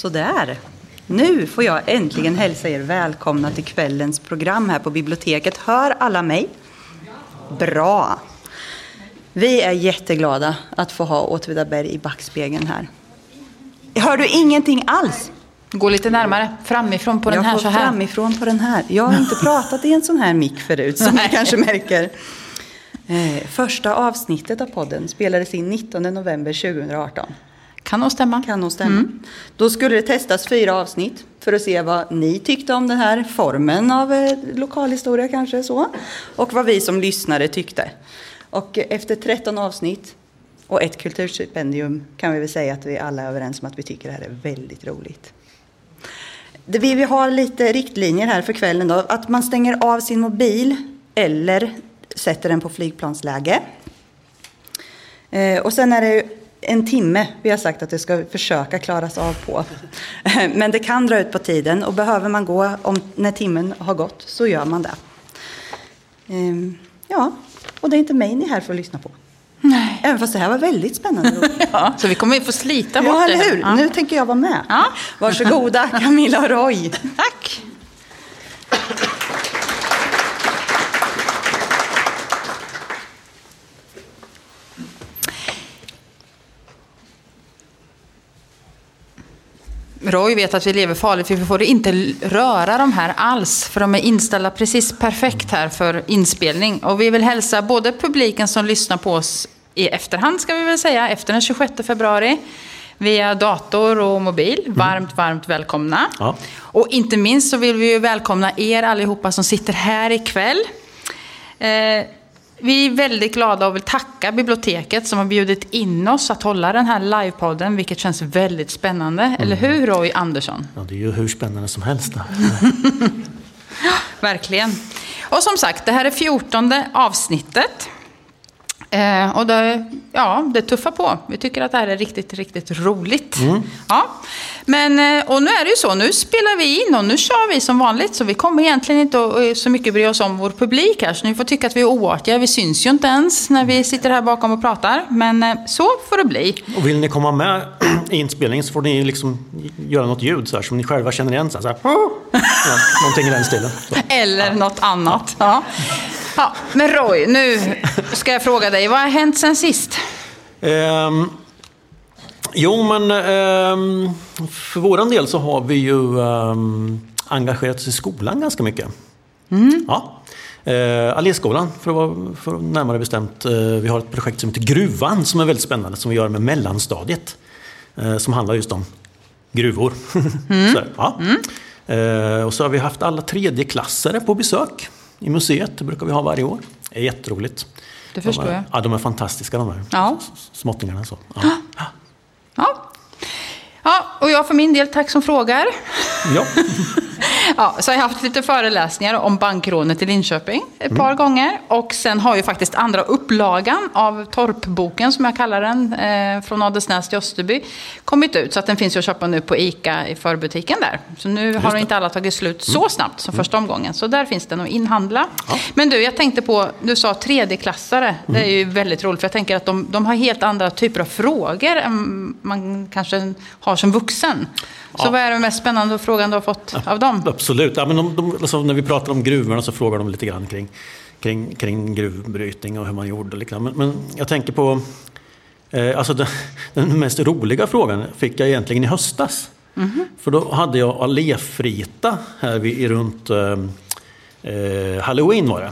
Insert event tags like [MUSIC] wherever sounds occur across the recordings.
Sådär. Nu får jag äntligen hälsa er välkomna till kvällens program här på biblioteket. Hör alla mig? Bra. Vi är jätteglada att få ha Åtvidaberg i backspegeln här. Hör du ingenting alls? Gå lite närmare, framifrån på den jag här så här. framifrån på den här. Jag har inte pratat i en sån här mick förut som ni kanske märker. Eh, första avsnittet av podden spelades in 19 november 2018. Kan nog stämma. Kan nog stämma. Då skulle det testas fyra avsnitt för att se vad ni tyckte om den här formen av eh, lokalhistoria kanske så. Och vad vi som lyssnare tyckte. Och efter 13 avsnitt och ett kulturstipendium kan vi väl säga att vi alla är överens om att vi tycker det här är väldigt roligt. Vi vi har lite riktlinjer här för kvällen då. Att man stänger av sin mobil eller sätter den på flygplansläge. Eh, och sen är det en timme vi har sagt att det ska försöka klaras av på. [LAUGHS] Men det kan dra ut på tiden och behöver man gå om, när timmen har gått så gör man det. Ehm, ja, och det är inte mig ni är här för att lyssna på. Nej. Även fast det här var väldigt spännande. [LAUGHS] Ja, så vi kommer ju få slita bort Ja, det. eller hur? Ja. Nu tänker jag vara med. Ja. Varsågoda Camilla och Roy. [LAUGHS] Tack. Roy vet att vi lever farligt för vi får inte röra de här alls för de är inställda precis perfekt här för inspelning. Och vi vill hälsa både publiken som lyssnar på oss i efterhand ska vi väl säga, efter den 26 februari via dator och mobil. Varmt, varmt välkomna. Ja. Och inte minst så vill vi ju välkomna er allihopa som sitter här ikväll. Eh, vi är väldigt glada och vill tacka biblioteket som har bjudit in oss att hålla den här livepodden, vilket känns väldigt spännande. Eller hur Roy Andersson? Ja, det är ju hur spännande som helst. [LAUGHS] Verkligen. Och som sagt, det här är fjortonde avsnittet. Eh, och det, ja, det tuffar på. Vi tycker att det här är riktigt, riktigt roligt. Ja. Men, eh, och nu är det ju så, nu spelar vi in och nu kör vi som vanligt. Så vi kommer egentligen inte att eh, så mycket bry oss om vår publik här. Så ni får tycka att vi är oartiga. Vi syns ju inte ens när vi sitter här bakom och pratar. Men eh, så får det bli. Och vill ni komma med [CLEARS THROAT] i inspelningen så får ni liksom göra något ljud så här, som ni själva känner igen. Så här, så här. [LAUGHS] Ja, någonting i den stilen. Så. Eller något annat. Ja. Ja, men Roy, nu ska jag fråga dig. Vad har hänt sen sist? Ehm, jo, men ehm, för våran del så har vi ju ehm, engagerat oss i skolan ganska mycket. Ja. Eh, Alléskolan, för att vara för att närmare bestämt. Eh, vi har ett projekt som heter Gruvan som är väldigt spännande, som vi gör med mellanstadiet. Eh, som handlar just om gruvor. [LAUGHS] så, här, ja. eh, och så har vi haft alla tredjeklassare på besök i museet. Det brukar vi ha varje år. Det är jätteroligt. Det förstår de är, jag. Ja, de är fantastiska de här Ja. småttingarna. Så. Ja. [GASPS] Ja. Ja, och jag för min del, tack som frågar. Ja. [LAUGHS] Ja, så har jag haft lite föreläsningar om bankrånet i Linköping ett par gånger. Och sen har ju faktiskt andra upplagan av Torpboken, som jag kallar den, eh, från Adelsnäs till Österby, kommit ut. Så att den finns ju att köpa nu på ICA i förbutiken där. Så nu har inte alla tagit slut så snabbt som första omgången. Så där finns den att inhandla. Men du, jag tänkte på, du sa tredjeklassare. Det är ju väldigt roligt, för jag tänker att de, de har helt andra typer av frågor än man kanske har som vuxen. Så Ja. vad är den mest spännande frågan du har fått av dem? Absolut. Ja, men de, de, alltså, när vi pratar om gruvorna så frågar de lite grann kring, kring, kring gruvbrytning och hur man gjorde. Liksom. Men, men jag tänker på... Eh, alltså den, [LAUGHS] den mest roliga frågan fick jag egentligen i höstas. För då hade jag alléfrita här vid, runt eh, eh, Halloween var det.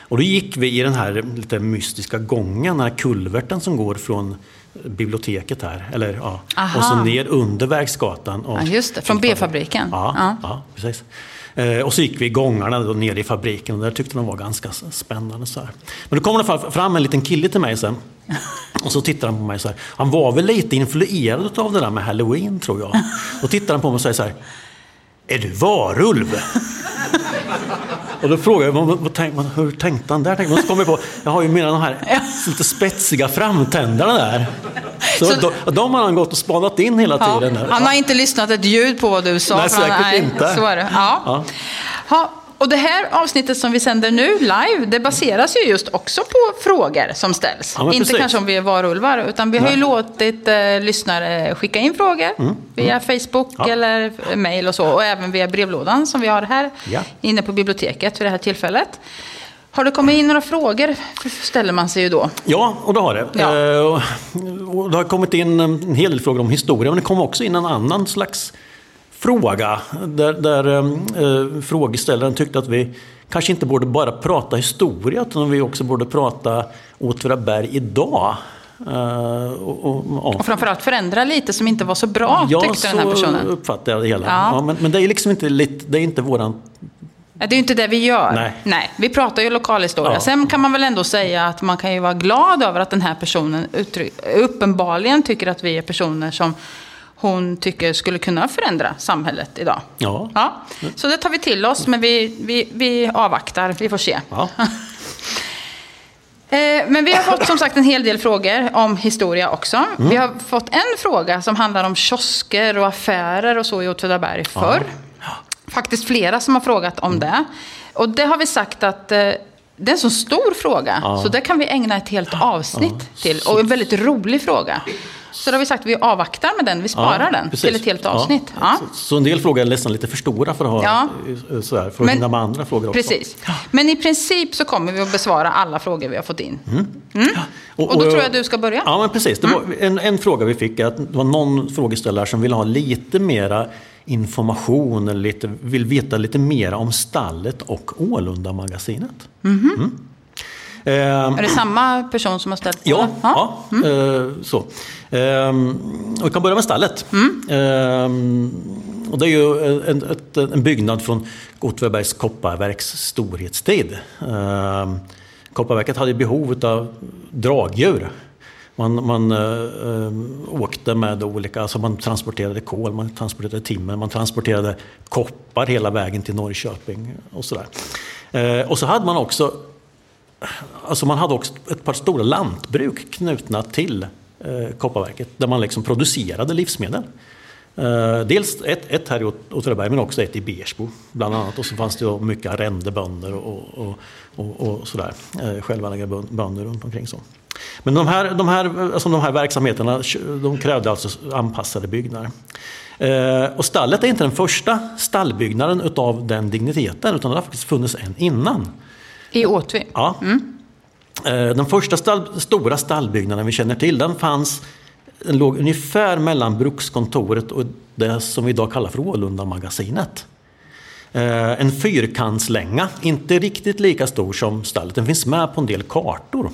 Och då gick vi i den här lite mystiska gången, den här kulverten som går från biblioteket här. Eller, ja, Aha. och så ner under Vägsgatan. Och Ja, just det. Från B-fabriken. Ja, Ja. ja. precis. Eh, och så gick vi gångarna då ner i fabriken och där tyckte de var ganska spännande. Så här. Men då kommer det fram en liten kille till mig sen. [LAUGHS] Och så tittar han på mig så här. Han var väl lite influerad av det där med halloween tror jag. [LAUGHS] Då tittar han på mig och säger så här. Är du varulv? [LAUGHS] Och då frågar jag, vad, vad, tänk, vad, hur tänkte han där? Tänkte, man, så kommer jag på, jag har ju mina de här lite spetsiga framtänderna där. Så, Så- de, de har han gått och spanat in hela Ja, tiden. Där. han har inte lyssnat ett ljud på vad du sa. Nej, för han- säkert inte. Så är det. Ja. Ja. Ja, Och det här avsnittet som vi sänder nu live, det baseras ju just också på frågor som ställs. Ja, Inte precis. kanske om vi är varulvar, utan vi har ju låtit eh, lyssnare skicka in frågor via Facebook Mm. Ja. eller mail och så. Och även via brevlådan som vi har här Ja. inne på biblioteket vid det här tillfället. Har det kommit in några frågor? ställer man sig ju då. Ja, och det har det. Ja. Eh, och det har kommit in en hel del frågor om historia, men det kom också in en annan slags fråga. Där, där eh, frågeställaren tyckte att vi kanske inte borde bara prata historia, utan vi också borde prata Åtvidaberg idag. Eh, och, och, ja. Och framförallt förändra lite som inte var så bra, Ja, tyckte den här så personen. uppfattar jag det hela. Ja. Ja. men, men det är liksom inte, lite, det är inte våran... Ja, Det är ju inte det vi gör. Nej. vi pratar ju lokalhistoria. Ja. Sen kan man väl ändå säga att man kan ju vara glad över att den här personen uppenbarligen tycker att vi är personer som hon tycker skulle kunna förändra samhället idag. Ja. Ja, så det tar vi till oss, men vi, vi, vi avvaktar. Vi får se. Ja. [LAUGHS] Eh, Men vi har fått som sagt en hel del frågor om historia också. Mm. Vi har fått en fråga som handlar om kiosker och affärer och så i Åtvidaberg förr. Faktiskt flera som har frågat om Mm. det. Och det har vi sagt att eh, det är en så stor fråga. Ja. Så det kan vi ägna ett helt avsnitt till. Och en väldigt rolig fråga. Så då har vi sagt att vi avvaktar med den. Vi sparar den precis. till ett helt avsnitt. Ja. Så, så en del frågor är nästan lite för stora för att ha Ja. eh, sådär, för att Men- hinna med andra frågor också. Precis. Men i princip så kommer vi att besvara alla frågor vi har fått in. Och, Och då tror jag du ska börja. Ja, men precis. Det var en, en fråga vi fick, är att det var någon frågeställare som ville ha lite mera information, eller lite, vill veta lite mer om stallet och Ålunda-magasinet. Mm. Ehm, Är det samma person som har ställt Ja, frågan? ja. eh, så. Ehm, och vi kan börja med stallet. Ehm, och det är ju en, en byggnad från Åtvidabergs kopparverks storhetstid. Kopparverket hade behov av dragdjur. Man, man eh, åkte med olika, alltså man transporterade kol, man transporterade timmer, man transporterade koppar hela vägen till Norrköping och sådär. Eh, och så hade man också Alltså man hade också ett par stora lantbruk knutna till eh, Kopparverket där man liksom producerade livsmedel. Eh, dels ett, ett här i Åtvidaberg men också ett i Bersbo bland annat. Och så fanns det mycket arrendebönder och, och, och, och sådär. Eh, självägda bönder runt omkring. Så. Men de här, de, här, alltså de här verksamheterna de krävde alltså anpassade byggnader. Eh, och stallet är inte den första stallbyggnaden utav den digniteten utan det har faktiskt funnits en innan. I Åtvi? Ja. Eh, Den första stall, stora stallbyggnaden vi känner till, den fanns den låg ungefär mellan brukskontoret och det som vi idag kallar för Ålunda-magasinet. Eh, En fyrkantslänga, inte riktigt lika stor som stallet. Den finns med på en del kartor.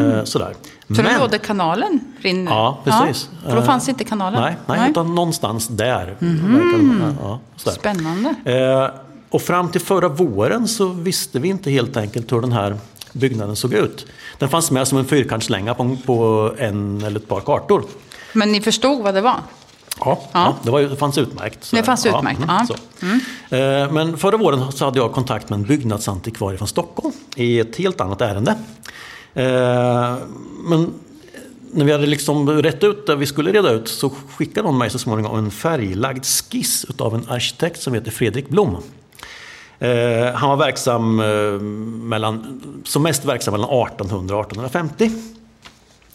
Eh, Sådär. Så då låg kanalen rinner? Ja, precis. för då fanns inte kanalen? Nej, nej, utan någonstans där. vara. Ja. Spännande. Och fram till förra våren så visste vi inte helt enkelt hur den här byggnaden såg ut. Den fanns med som en fyrkantslänga på, en eller ett par kartor. Men ni förstod vad det var? Ja, ja. det, var, det fanns utmärkt. Så Det fanns utmärkt, mm, ja. så. Eh, Men förra våren så hade jag kontakt med en byggnadsantikvarie från Stockholm i ett helt annat ärende. Eh, Men när vi hade liksom rätt ut det vi skulle reda ut så skickade hon mig så småningom en färglagd skiss utav en arkitekt som heter Fredrik Blom. Eh, han var verksam eh, mellan, som mest verksam mellan 1800 och 1850.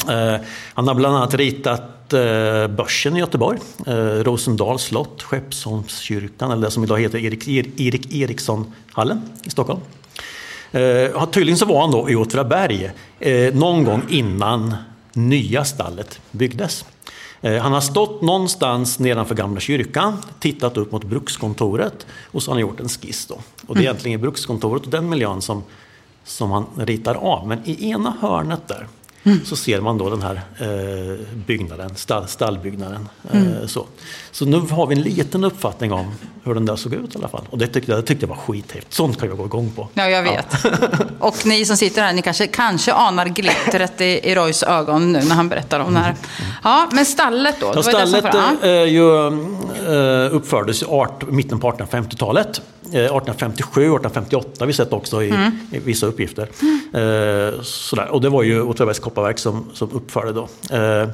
Eh, han har bland annat ritat eh, Börsen i Göteborg, eh, Rosendals slott, Skeppsholmskyrkan eller det som idag heter Erik, Erik Erikssonhallen i Stockholm. Eh, tydligen så var han då i Åtvidaberg eh, någon gång innan nya stallet byggdes. Eh, han har stått någonstans nedanför Gamla kyrkan, tittat upp mot brukskontoret och så har han gjort en skiss. Då. Och det är egentligen brukskontoret och den miljön som, som han ritar av. Men i ena hörnet där så ser man då den här eh, byggnaden, stall, stallbyggnaden. Eh, så. så nu har vi en liten uppfattning om hur den där såg ut i alla fall. Och det tyckte det tyckte jag var skithäftigt. Sånt kan jag gå igång på. Ja, jag vet. [LAUGHS] Och ni som sitter här, ni kanske, kanske anar glittret i, i Roys ögon nu när han berättar om det här. Ja, men stallet då? Ja, var det som stallet för- ja. eh, ju, eh, uppfördes i art, mitten på 1850-talet. Eh, 1857, 1858 har vi sett också i, Mm. i vissa uppgifter. Eh, sådär. Och det var ju Åtvidabergs kopparverk som, som uppförde då. Eh,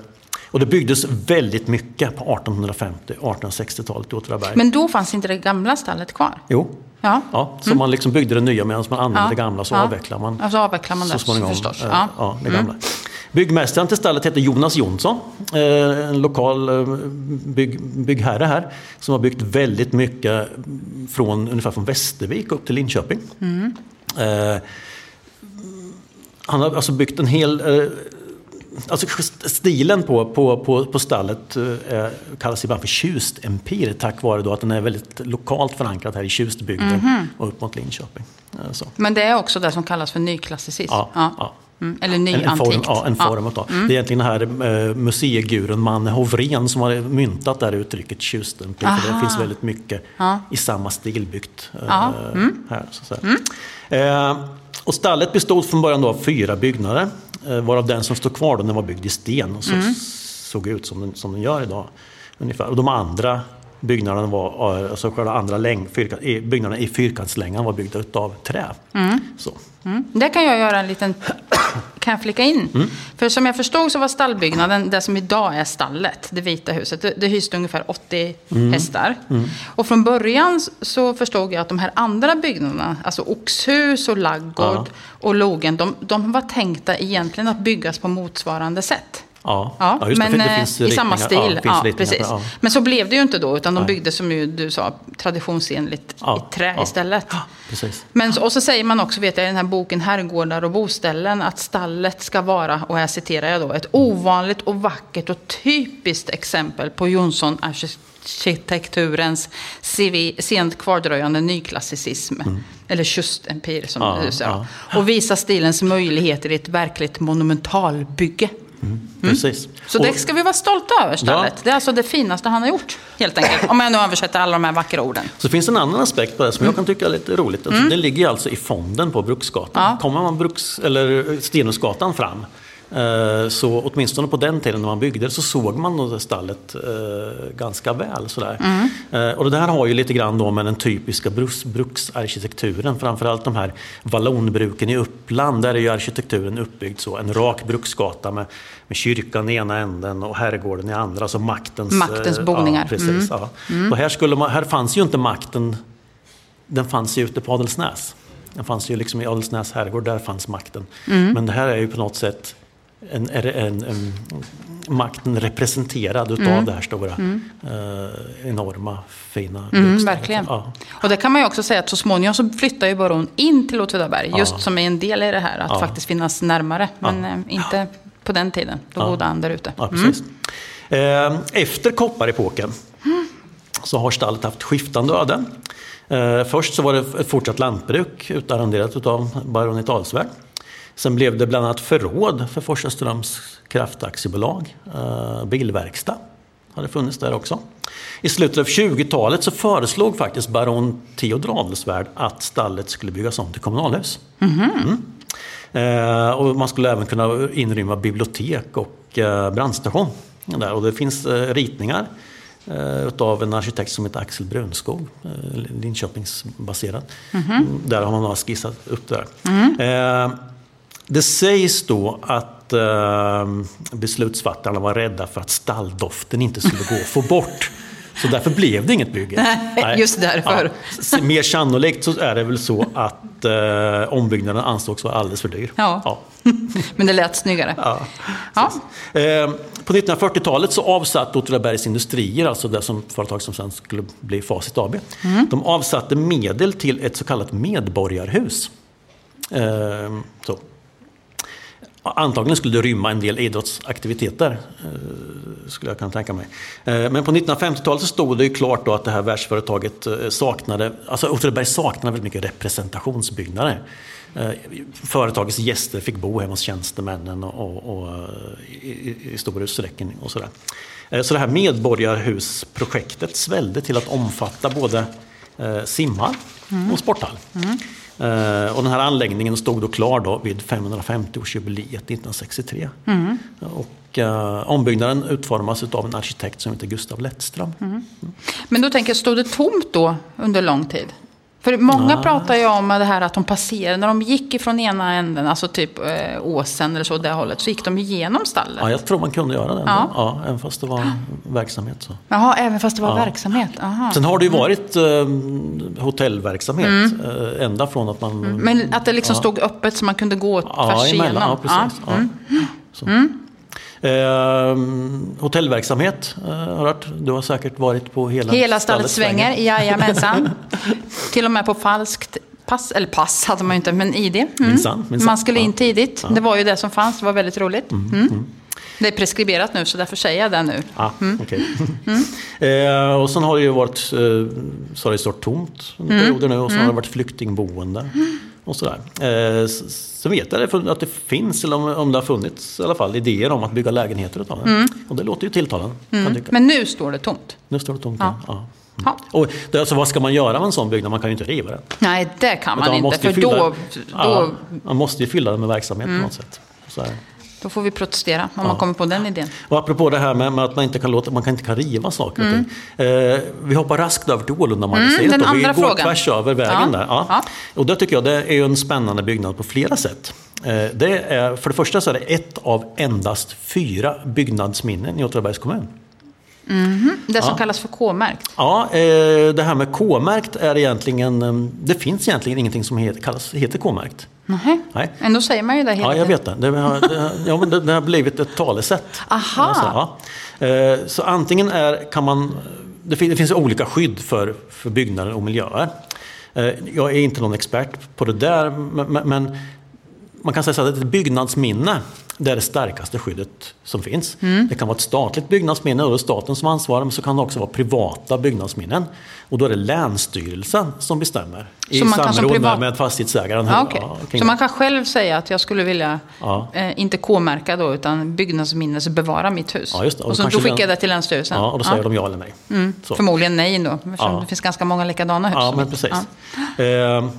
och det byggdes väldigt mycket på 1850 1860-talet i Åtvidaberg. Men då fanns inte det gamla stallet kvar? Jo, Ja. Ja, så man liksom byggde det nya medan man använde Ja. det gamla så Ja. avvecklar man Ja, så avvecklar man så det småningom förstås. eh, Ja. ja, det gamla. Byggmästaren till stallet heter Jonas Jonsson. eh, En lokal eh, bygg, byggherre här. Som har byggt väldigt mycket från, ungefär från Västervik upp till Linköping. Eh, Han har alltså byggt en hel... eh, Alltså stilen på, på, på, på stallet eh, kallas ibland för tjustempir tack vare då att den är väldigt lokalt förankrad här i Tjustbygden och upp mot Linköping. Så. Men det är också det som kallas för nyklassicism. Ja, ja. Mm. Eller En, en form, nyantikt. ja, en form utav. Det är egentligen den här eh, museigurun Manne Hovrén som har myntat det här uttrycket. För det finns väldigt mycket Ja. i samma stil byggt eh, Ja, Mm. här. Så säga. Eh, och stallet bestod från början av fyra byggnader. Eh, varav den som står kvar då, den var byggd i sten och så Mm. såg ut som den, som den gör idag. Ungefär. Och de andra byggnaderna var, eh, alltså själva andra längd, fyrka, i- byggnaderna i fyrkantslängan var byggda utav trä. Mm. Så. Mm. Där kan jag göra en liten... [COUGHS] Kan jag flika in? Mm. För som jag förstod så var stallbyggnaden, det som idag är stallet, det vita huset, det, det hyste ungefär 80 Mm. hästar. Och från början så förstod jag att de här andra byggnaderna, alltså oxhus och laggård Ja. och logen, de, de var tänkta egentligen att byggas på motsvarande sätt. Ja, Ja, just det. men det eh, finns i samma ritningar. stil. Ja, Ja, precis. ja. Men så blev det ju inte då, utan de byggde som ju du sa, traditionsenligt i trä istället. Precis. Men, och så säger man också, vet jag, i den här boken Herrgårdar och boställen, att stallet ska vara, och här citerar jag då, ett ovanligt och vackert och typiskt exempel på Jonsson-arkitekturens civi- sent kvardröjande nyklassicism. Eller tjustempir som Mm. Ja, du sa. Och visa stilens möjligheter i ett verkligt monumentalbygge. Precis. Så Och- det ska vi vara stolta över, stallet. Ja. Det är alltså det finaste han har gjort, helt enkelt. Om jag nu översätter alla de här vackra orden. Så finns en annan aspekt på det som jag kan tycka är lite roligt. Alltså, Det ligger alltså i fonden på Bruksgatan. Mm. Ja. Kommer man Bruks, eller Stenhusgatan fram så åtminstone på den tiden när man byggde så såg man stallet eh, ganska väl. Sådär. Mm. Eh, och det här har ju lite grann då med den typiska bruks, bruksarkitekturen. Framförallt de här vallonbruken i Uppland. Där är ju arkitekturen uppbyggd så. En rak bruksgata med, med kyrkan i ena änden och herrgården i andra. Alltså maktens, Maktens eh, boningar. Ja, precis, Mm. ja. Och här, skulle man, här fanns ju inte makten den fanns ju ute på Adelsnäs. Den fanns ju liksom i Adelsnäs herrgård, där fanns makten. Mm. Men det här är ju på något sätt en, en, en, en makten representerad utav Mm. det här stora, eh, enorma, fina Mm, verkligen. Ja. Och det kan man ju också säga att så småningom så flyttar ju baron in till Åtvidaberg. Just Ja. som är en del i det här, att Ja. faktiskt finnas närmare. Men eh, inte på den tiden. Då bodde han där ute. Precis. Eh, Efter kopparepoken så har stallet haft skiftande öden. Eh, Först så var det ett fortsatt lantbruk utarrenderat av baronet Adelsvärd. Sen blev det bland annat förråd för Forsaströms kraftaktiebolag. Eh, Bilverkstad hade funnits där också. I slutet av 20-talet så föreslog faktiskt baron Theodor Adelsvärd att stallet skulle byggas om till kommunalhus. Eh, och man skulle även kunna inrymma bibliotek och eh, brandstation. Där. Och det finns ritningar utav en arkitekt som heter Axel Brunskog, Linköpingsbaserad. Mm, Där har man skissat upp det där. Eh, det sägs då att eh, beslutsfattarna var rädda för att stalldoften inte skulle gå att få bort. Så därför blev det inget bygge. [LAUGHS] Nej, just därför. Ja. Mer sannolikt så är det väl så att eh, ombyggnaden ansågs vara alldeles för dyr. Ja. Ja. [LAUGHS] Men det lät snyggare. Ja. Ja. Eh, På 1940-talet så avsatte Åtvidabergs Industrier, alltså det som företag som sen skulle bli Facit AB, de avsatte medel till ett så kallat medborgarhus. Eh, Så. Antagligen skulle det rymma en del idrottsaktiviteter, eh, skulle jag kunna tänka mig. Eh, men på 1950-talet så stod det ju klart då att det här världsföretaget eh, saknade, alltså Åtvidaberg saknade väldigt mycket representationsbyggnader. Företagets gäster fick bo hemma hos tjänstemännen och, och, och i, i- stor utsträckning och sådär. Så det här medborgarhusprojektet svällde till att omfatta både simhall och sporthall. Mm. mm och den här anläggningen stod då klar då vid 550-årsjubileet 1963. Och eh, ombyggnaden utformas av en arkitekt som heter Gustav Lettström. Men då tänker jag, stod det tomt då under lång tid? För många pratar ju om det här att de passerade, när de gick ifrån ena änden, alltså typ eh, åsen eller så, det hållet, så gick de igenom stallet. Ja, jag tror man kunde göra det. Ja. Ja. även fast det var verksamhet. Så. Jaha, även fast det var Ja. verksamhet? Aha. Sen har det ju varit eh, hotellverksamhet eh, ända från att man... Men att det liksom stod öppet så man kunde gå tvärs emellan. igenom? Ja, precis. Ja. Eh, hotellverksamhet eh, har hört. Du har säkert varit på hela, Hela stallet svänger, jajamensan. [LAUGHS] Till och med på falskt pass, eller pass hade man ju inte, men ID. Mm. Minsann, minsann. Man skulle in Ja. tidigt. Det var ju det som fanns, det var väldigt roligt. Mm. Det är preskriberat nu, så därför säger jag det nu. Ah, Mm. okej. [LAUGHS] eh, och sen har det ju varit, eh, så har det stått tomt under Mm. perioder nu och så har det varit flyktingboende. Och sådär. Eh, sen vet jag att det finns, eller om, om det har funnits i alla fall, idéer om att bygga lägenheter utav det. Och det låter ju tilltalande. Mm. Men nu står det tomt. Nu står det tomt. Ja. Ja. Ja. Ja. Och det, alltså, vad ska man göra med en sån byggnad? Man kan ju inte riva den. Nej, det kan man Utan inte, för fylla- då, ja, då, man måste ju fylla den med verksamhet Mm. på något sätt. Så här. Då får vi protestera om man kommer på den idén. Och apropå det här med, med att man inte kan, låta, man kan inte kan riva saker och ting. Eh, vi hoppar raskt över till Ålundamagasinet. Mm, den och vi andra går frågan. tvärs över vägen Ja, där. Ja. ja. Och det tycker jag det är en spännande byggnad på flera sätt. Eh, det är, för det första så är det ett av endast fyra byggnadsminnen i Åtvidabergs kommun. Det som Ja. kallas för K-märkt. Ja, eh, det här med K-märkt är egentligen, eh, det finns egentligen ingenting som heter, kallas, heter K-märkt. Nej. Nej. Ändå säger man ju det hela Ja, jag vet det. Det har, det, har- ja, men det, har blivit ett talesätt. Aha. Alltså, ja. Eh, Så antingen är, kan man... Det fin- det finns olika skydd för, för byggnader och miljöer. Eh, Jag är inte någon expert på det där, men man kan säga så att ett byggnadsminne det är det starkaste skyddet som finns. Mm. Det kan vara ett statligt byggnadsminne och det är staten som ansvarar, men så kan det också vara privata byggnadsminnen. Och då är det Länsstyrelsen som bestämmer i Så som samråd privat- med, fastighetsägaren. Ja, okej. Ja, Så man kan själv säga att jag skulle vilja, Ja. eh, inte K-märka då, utan byggnadsminnesbevara mitt hus. Ja, just det. Och, Och så, då skickar jag det till Länsstyrelsen. Ja, och då säger de ja eller nej. Så. Förmodligen nej då, eftersom det finns ganska många likadana hus. Ja, men precis. Eh,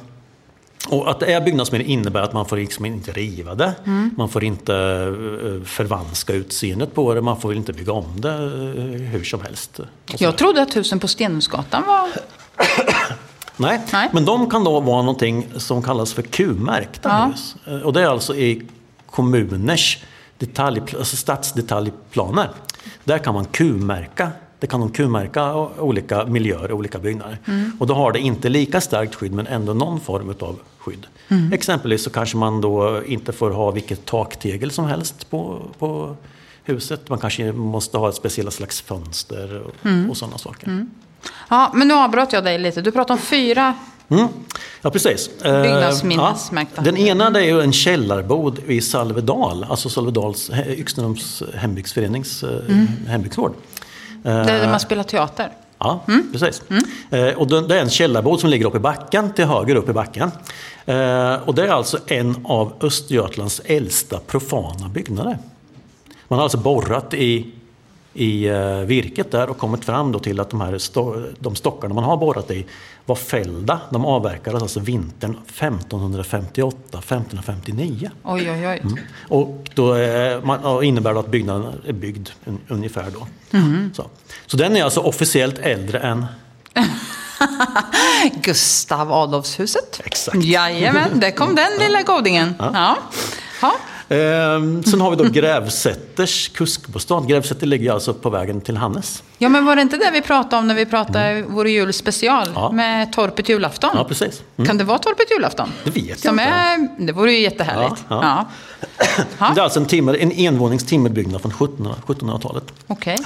och att det är byggnadsminne innebär att man får liksom inte riva det. Mm. Man får inte eh, förvanska utseendet på det. Man får inte bygga om det eh, hur som helst. Och så. Jag trodde att husen på Stenhusgatan var... [COUGHS] Nej. Nej. men de kan då vara någonting som kallas för Q-märkta Ja. hus. Eh, Och det är alltså i kommuners detalj, alltså stadsdetaljplaner. Där kan man Q-märka. Det kan de Q-märka olika miljöer och olika byggnader. Mm. Och då har det inte lika starkt skydd men ändå någon form av skydd. Mm. Exempelvis så kanske man då inte får ha vilket taktegel som helst på, på huset. Man kanske måste ha ett speciellt slags fönster och, Mm. och sådana saker. Ja, men nu avbröt jag dig lite. Du pratade om fyra. Mm. Ja, precis. Eh, Byggnadsminnesmärkta. ja. Den ena det är ju en källarbod i Salvedal, alltså Salvedals, eh, Yxnerums hembygdsförenings eh. Eh, Det är där man spelar teater. Ja, precis. Eh, och det det är en källarbod som ligger uppe i backen, till höger upp i backen. Eh, och det är alltså en av Östergötlands äldsta profana byggnader. Man har alltså borrat i, i eh, virket där och kommit fram då till att de här de stockarna man har borrat i var fällda. De avverkades alltså vintern 1558-1559. Oj, oj, oj. Och då är, man, och innebär då att byggnaden är byggd un, ungefär då. Så. så den är alltså officiellt äldre än [LAUGHS] Gustav Adolfshuset. Exakt. Jajamän, där kom den lilla godingen. Ja. Ja. Ehm, sen har vi då Grävsätters kuskbostad. Grävsätter ligger alltså på vägen till Hannes. ja, men var det inte det vi pratade om när vi pratade vår julspecial Ja. med Torpet julafton? Ja, precis. Mm. Kan det vara Torpet julafton? Det vet jag Som inte. är, det vore ju jättehärligt. Ja, Ja. Det är alltså en, timmer, en envånings timmerbyggnad från 1700 1700-talet. Okej.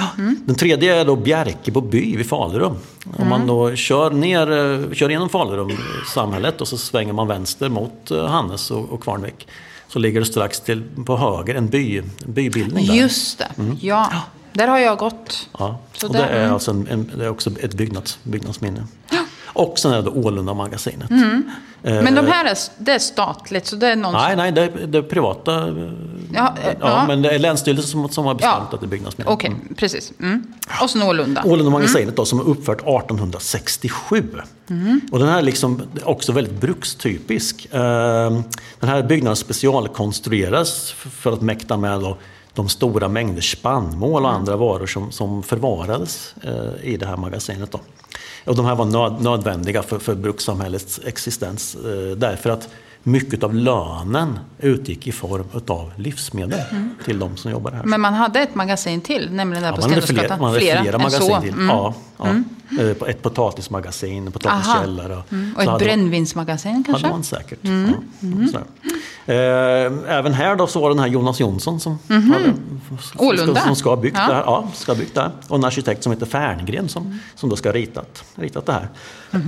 Den tredje är då Bjärkebo by vid Falurum. Om man då kör, ner, eh, kör igenom Falurum samhället och så svänger man vänster mot eh, Hannes och, och Kvarnvik. Så ligger det strax till, på höger en, by, en bybildning där. Just det. Ja, där har jag gått. Ja. Så och det är mm. alltså en, en, det är också ett byggnads, byggnadsminne. [GASPS] Och sen är det Ålunda-magasinet. Eh, Men de här är, det är statligt, så det är någon Nej, nej, det är, det är privata. eh, Ja, eh, ja, ja. men det är Länsstyrelsen som, som har bestämt Ja. att det är byggnadsminne. Okej, precis. Mm. Och sen Ålunda. Ålunda-magasinet då, som är uppfört 1867. Och den här är liksom också väldigt brukstypisk. Den här byggnaden specialkonstrueras för att mäkta med då de stora mängder spannmål och andra varor som, som förvarades eh, i det här magasinet. Då. Och de här var nöd, nödvändiga för, för brukssamhällets existens. Eh, därför att mycket av lönen utgick i form av livsmedel till de som jobbar här. Men man hade ett magasin till, nämligen där Ja, på man hade flera, Stenungsgatan. man hade flera, än magasin så. till. Mm. Ja, ja. Eh, Ett potatismagasin, en potatiskällare. Och, Mm. Och ett brännvinsmagasin kanske? hade man säkert. Ja, sådär. Eh, även här då så var det den här Jonas Jonsson som, hade, som, ska, som ska ha byggt Ja. det här. Ja, ska byggt det här. Och en arkitekt som heter Ferngren som, som då ska ha ritat, ritat det här. [COUGHS]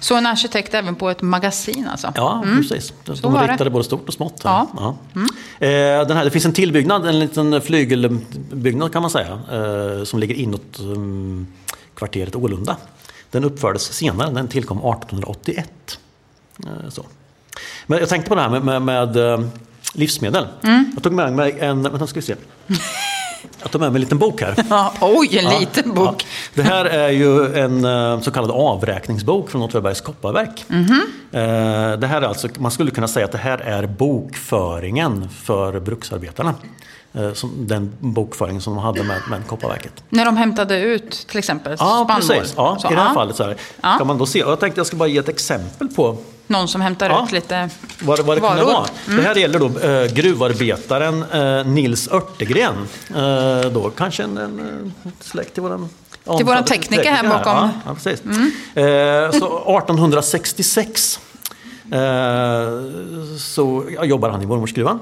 Så en arkitekt även på ett magasin alltså? Ja, precis. De, Så de var det. ritade både stort och smått. Ja. Eh, den här, det finns en tillbyggnad, en liten flygelbyggnad kan man säga, som ligger inåt kvarteret Ålunda. Den uppfördes senare, den tillkom 1881. Eh, så. Men jag tänkte på det här med, med, med eh, livsmedel. Jag tog med mig en, vänta ska vi se. Jag tog med mig en liten bok här. [LAUGHS] Ja, oj, en Ja, liten ja. bok. Det här är ju en eh, så kallad avräkningsbok från Åtvidabergs kopparverk. Mhm. Eh, Det här är alltså, man skulle kunna säga att det här är bokföringen för bruksarbetarna. Eh, Som, den bokföringen som de hade med, med kopparverket. När de hämtade ut till exempel Ja, spannmål. precis. Ja, Så, I det här ja. fallet så här. Ja. Kan man då se. Och jag tänkte jag ska bara ge ett exempel på Någon som hämtar Ja. ut lite vad, vad det varor. vara. Det här gäller då eh, gruvarbetaren eh, Nils Örtegren. Eh, då kanske en, en, eh, släkt till våran Till våran tekniker här bakom. Ja, ja, precis. Eh, så [LAUGHS] 1866 eh, så ja, jobbade han i mormorsgruvan.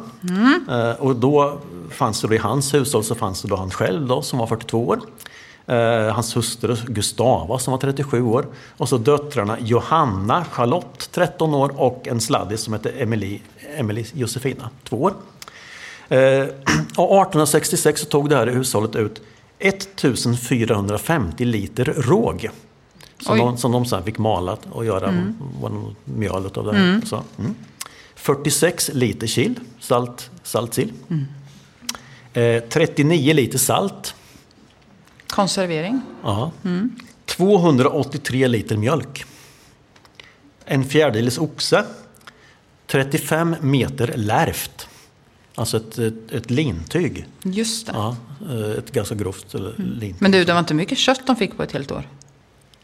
Eh, och då fanns det då i hans hushåll så fanns det då han själv då, som var 42 år. Eh, hans hustru Gustava som var 37 år. Och så döttrarna Johanna, Charlotte 13 år och en sladdis som hette Emily, Emily Josefina 2 år. Eh, [CLEARS THROAT] och 1866 så tog det här hushållet ut 1450 liter råg. Som Oj. de, som de sen fick mala och göra de- mjöl av det här. Så, mm. 46 liter chill, salt, saltsill. Eh, 39 liter salt. konservering. Ja. 283 liter mjölk. En fjärdedels oxe. 35 meter lärft. Alltså ett, ett, ett lintyg. Just det. Ja, eh, ett ganska grovt eller lintyg. Men du, det var inte mycket kött de fick på ett helt år?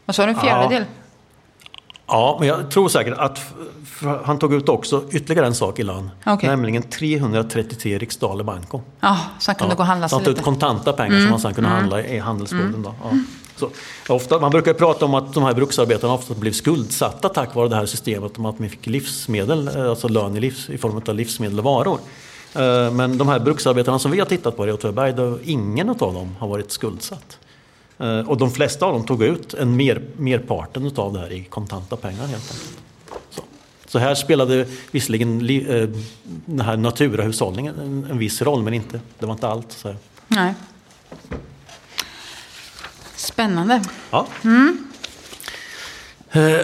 Vad sa du, en fjärdedel? Ja, men jag tror säkert att han tog ut också ytterligare en sak i lön. Okej. Nämligen 333 riksdaler banco. Ja, så han kunde gå och handla sig han tog ut lite. Mm. kontanta pengar som man sen kunde handla i handelsboden. Då. Ja. Så, ofta, man brukar prata om att de här bruksarbetarna ofta blev skuldsatta tack vare det här systemet om att man fick livsmedel, eh, alltså lön i, livs, i form av livsmedel och varor. Eh, Men de här bruksarbetarna som vi har tittat på i Åtvidaberg, ingen av dem har varit skuldsatt. Eh, Och de flesta av dem tog ut en mer, merparten av det här i kontanta pengar helt enkelt. Så, så här spelade visserligen li, eh, den här naturahushållningen en, en viss roll, men inte, det var inte allt. Så. Nej. Spännande. Ja. Eh,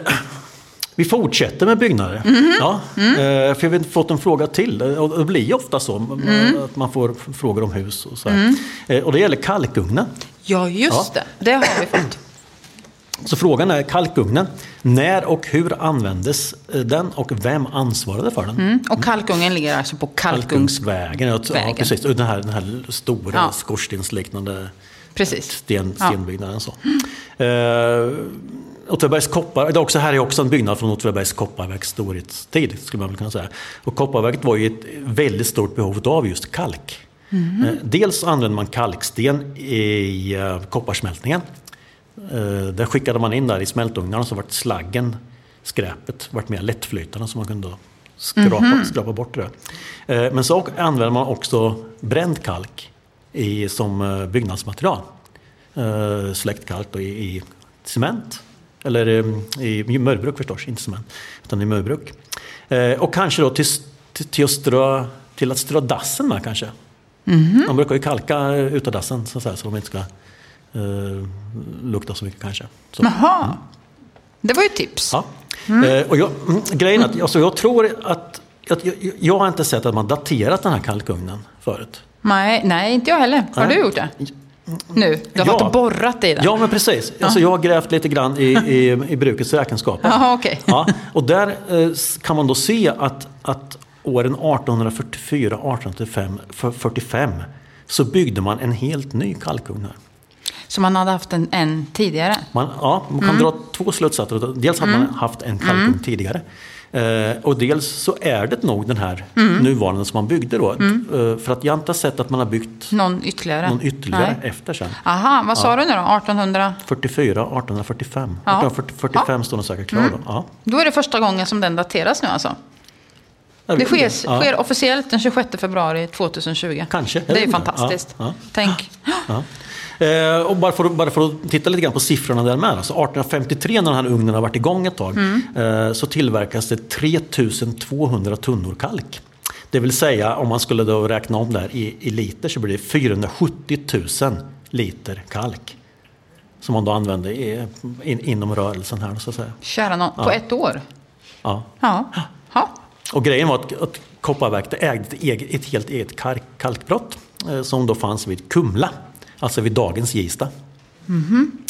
vi fortsätter med byggnader. Ja, eh, för vi har fått en fråga till. Och det blir ofta så att man får frågor om hus. Och, så här. Eh, och det gäller kalkugnen. Ja, just Ja. det. Det har vi fått. Så frågan är kalkugnen. När och hur användes eh, den och vem ansvarade för den? Mm. Och kalkungen ligger alltså på kalkungs... Kalkungsvägen. Ja, precis. Den här, den här stora Ja. skorstensliknande Precis. sten, stenbyggnaden. Så. Eh, Åtvidabergs koppar, det är också, här är också en byggnad från Åtvidabergs kopparverks storhetstid. Skulle man väl kunna säga. Och kopparverket var ju ett väldigt stort behov av just kalk. Eh, dels använde man kalksten i eh, kopparsmältningen. Eh, där skickade man in där i smältugnarna så vart slaggen, skräpet, vart mer lättflytande så man kunde skrapa, skrapa bort det. men så använder man också bränd kalk i, som byggnadsmaterial. Eh, släktkalk då i, i cement. Eller i mörbruk förstås, inte cement. Utan i mörbruk. Och kanske då till, till, till, att strö, till att strö dassen med kanske. Man brukar ju kalka utedassen så, så de inte ska eh, lukta så mycket kanske. Så. Jaha. Det var ju tips. Ja. Eh, och jag, mm, grejen att alltså, jag tror att, att jag, jag har inte sett att man daterat den här kalkugnen förut. Nej, nej, inte jag heller. Har Nej. du gjort det? Nu? Du har Ja. varit borrat i den? Ja, men precis. Alltså, jag har grävt lite grann i, i, i brukets räkenskaper. [LAUGHS] Jaha, okej. Ja, och där eh, kan man då se att, att åren 1844, 1845, för- 45 så byggde man en helt ny kalkugn här. Så man hade haft en, en tidigare. Man, ja, man kan Mm. dra två slutsatser. Dels hade man haft en kalkugn tidigare. Eh, och dels så är det nog den här Mm. nuvarande som man byggde då. Eh, för att jag har inte sett att man har byggt Någon ytterligare? någon ytterligare Nej. efter sen. Aha, vad sa du nu då? 1800? 44, 1845. Ja. 1845 står den säkert klar då. Ja. Då är det första gången som den dateras nu alltså? Det sker, Ja. sker officiellt den 26 februari 2020. Kanske, Det är inte. fantastiskt. Ja, ja. Tänk. Ja. Eh, och bara för, bara för att titta lite grann på siffrorna där med. Alltså 1853 när den här ugnen har varit igång ett tag Mm. eh, så tillverkas det 3200 tunnor kalk. Det vill säga om man skulle då räkna om det här i, i liter så blir det 470 000 liter kalk. Som man då använder i, in, inom rörelsen här så att säga. Kära någon. På ett år? Ja. Ja. ja. Och grejen var att, att Kopparverket ägde ett, eget, ett helt eget kalk, kalkbrott eh, som då fanns vid Kumla, alltså vid dagens Gista.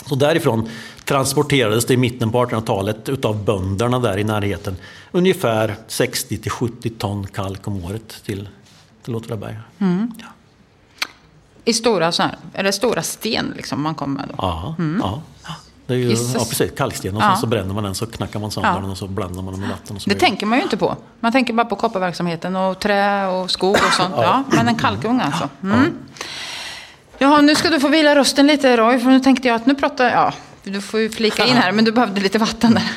Så därifrån transporterades det i mitten på 1800-talet utav bönderna där i närheten ungefär 60 till 70 ton kalk om året till, till Åtvidaberg. Ja. I stora så här, är det stora sten liksom man kommer med då? Ja, ja. Det är ju, ja, precis, kalksten och Ja. så, bränner man den så knackar man sönder Ja. den och så blandar man den med vatten. Det tänker man ju inte på. Man tänker bara på kopparverksamheten och trä och skog och sånt. [LAUGHS] Ja, men en kalkugn alltså. Mm. Jaha, nu ska du få vila rösten lite Roy, för nu tänkte jag att nu pratar. Ja, du får ju flika in här, men du behövde lite vatten där.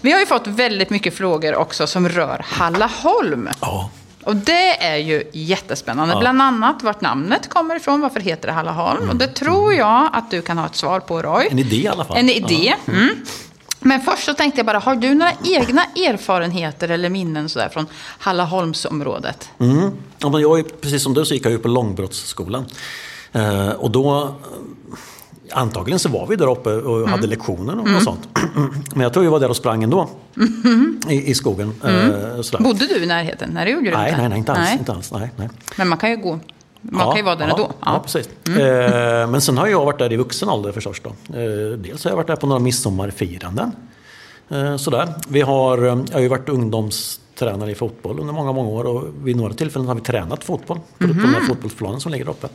Vi har ju fått väldigt mycket frågor också som rör Hallaholm. Ja. Och det är ju jättespännande. Bland annat vart namnet kommer ifrån, varför heter det Hallaholm? Och det tror jag att du kan ha ett svar på Roy. En idé i alla fall. En idé. Mm. Men först så tänkte jag bara, har du några egna erfarenheter eller minnen sådär från Hallaholmsområdet? Mm. Ja, men jag är, precis som du så gick jag ju på Långbrottsskolan. Eh, och då, antagligen så var vi där uppe och Mm. hade lektioner och, och sånt. [CLEARS THROAT] Men jag tror vi var där och sprang ändå. I, I skogen. Eh, sådär. Bodde du i närheten? Nej, det gjorde du Nej, inte. nej, nej, inte alls. Inte alls nej, nej. Men man kan ju gå. Man kan ju vara där ja, ändå. Ja, precis. Eh, men sen har jag varit där i vuxen ålder förstås. Då. Eh, dels har jag varit där på några midsommarfiranden. Eh, sådär. Vi har, eh, jag har ju varit ungdomstränare i fotboll under många, många år och vid några tillfällen har vi tränat fotboll på, på den Mhm. här fotbollsplanen som ligger uppe.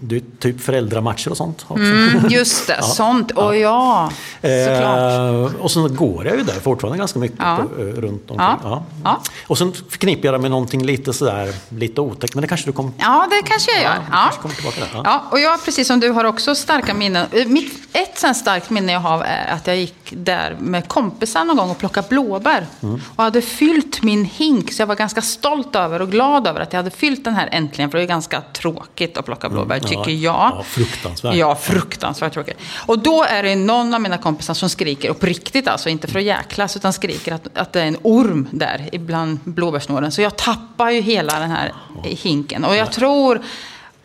Det är typ föräldramatcher och sånt också. Mm, just det, [LAUGHS] sånt. Och ja, såklart. Eh, och sen går jag ju där fortfarande ganska mycket Ja. på, eh, runt omkring. Ja. Ja. Ja. Och sen förknippar jag det med någonting lite sådär, lite otäckt. Men det kanske du kommer Ja, det kanske jag gör. Ja, Ja. kommer tillbaka där, ja. Ja. och jag, precis som du, har också starka minnen. Eh, Mitt, ett sånt starkt minne jag har är att jag gick där med kompisar någon gång och plockade blåbär. Mm. Och hade fyllt min hink, så jag var ganska stolt över och glad över att jag hade fyllt den här äntligen. För det är ganska tråkigt att plocka blåbär, Ja. tycker jag. Ja, fruktansvärt. Ja, fruktansvärt tråkigt. Och då är det någon av mina kompisar som skriker, och på riktigt alltså, inte för att jäklas, utan skriker att, att det är en orm där ibland blåbärssnåren. Så jag tappar ju hela den här hinken. Och jag tror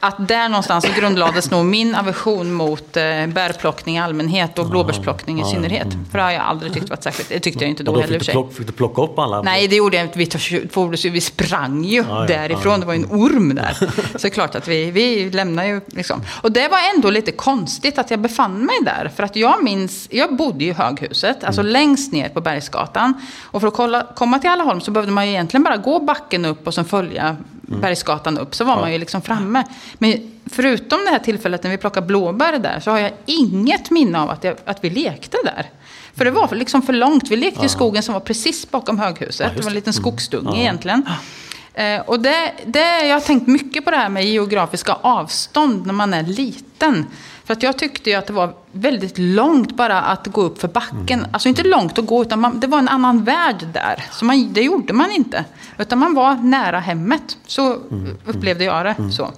att där någonstans grundlades nog min aversion mot eh, bärplockning i allmänhet och blåbärsplockning i synnerhet. För det har jag aldrig tyckt varit särskilt, det tyckte jag inte då då heller fick du, sig. plocka, fick du plocka upp alla? Nej, det gjorde jag inte. Vi, tog- vi sprang ju ja, därifrån. ja. Det var ju en orm där. Så det är klart att vi, vi lämnar ju liksom. Och det var ändå lite konstigt att jag befann mig där. För att jag minns, jag bodde ju i höghuset, alltså Mm. längst ner på Bergsgatan. Och för att kolla, komma till Allaholm så behövde man ju egentligen bara gå backen upp och sen följa Mm. Bergsgatan upp. Så var man ju liksom framme. Men förutom det här tillfället när vi plockade blåbär där så har jag inget minne av att, jag, att vi lekte där. För det var liksom för långt. Vi lekte i skogen som var precis bakom höghuset. det var en liten skogsdunge egentligen. Eh, och det, det, jag har tänkt mycket på det här med geografiska avstånd när man är liten. För att jag tyckte ju att det var väldigt långt bara att gå upp för backen. Alltså inte långt att gå, utan man, det var en annan värld där. Så man, det gjorde man inte. Utan man var nära hemmet. Så upplevde jag det. Så.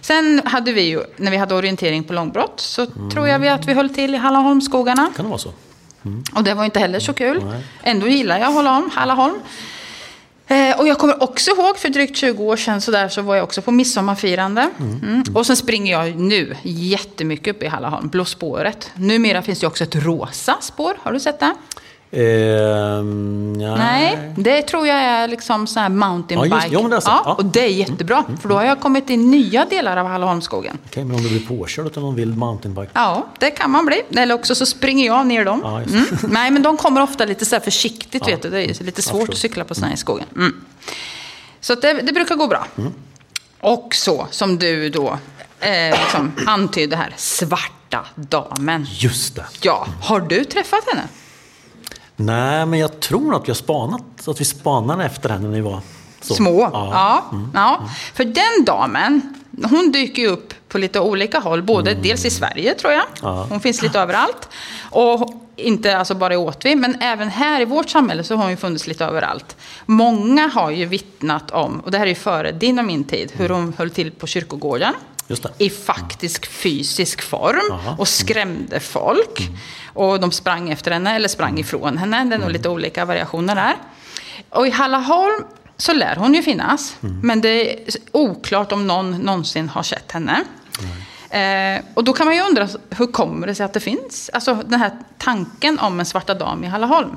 Sen hade vi ju, när vi hade orientering på långbrott, så tror jag vi att vi höll till i Hallaholmsskogarna. Kan det vara så? Och det var inte heller så kul. Nej. Ändå gillar jag Hallaholm. Hallaholm. Och jag kommer också ihåg för drygt 20 år sedan så, där, så var jag också på midsommarfirande. Mm. Och sen springer jag nu jättemycket upp i Hallaholm, Blå spåret. Numera finns det också ett rosa spår. Har du sett det? Ehm, ja. Nej, det tror jag är liksom sån här mountainbike. Ja, men det ja, Ja. och det är jättebra. För då har jag kommit in nya delar av Hallaholmsskogen. Okej, men om du blir påkörd av någon vild mountainbike? Ja, det kan man bli. Eller också så springer jag ner dem. Ja, mm. Nej, men de kommer ofta lite så här försiktigt, Ja. vet du. Det är lite svårt att cykla på sådana här i skogen. Mm. Så det, det brukar gå bra. Mm. Och så, som du då eh, liksom antydde här, svarta damen. Just det. Ja, har du träffat henne? Nej, men jag tror att vi har spanat, att vi spanade efter henne när vi var så. Små? Ja. Ja. ja. För den damen, hon dyker ju upp på lite olika håll. Både dels i Sverige tror jag. Ja. Hon finns lite överallt. Och inte alltså bara i Åtvi, men även här i vårt samhälle så har hon ju funnits lite överallt. Många har ju vittnat om, och det här är ju före din och min tid, hur hon höll till på kyrkogården. I faktisk fysisk form Jaha. och skrämde folk. Och de sprang efter henne eller sprang ifrån henne. Det är nog lite olika variationer där. Och i Hallaholm så lär hon ju finnas. Men det är oklart om någon någonsin har sett henne. Eh, och då kan man ju undra, hur kommer det sig att det finns? Alltså den här tanken om en svarta dam i Hallaholm.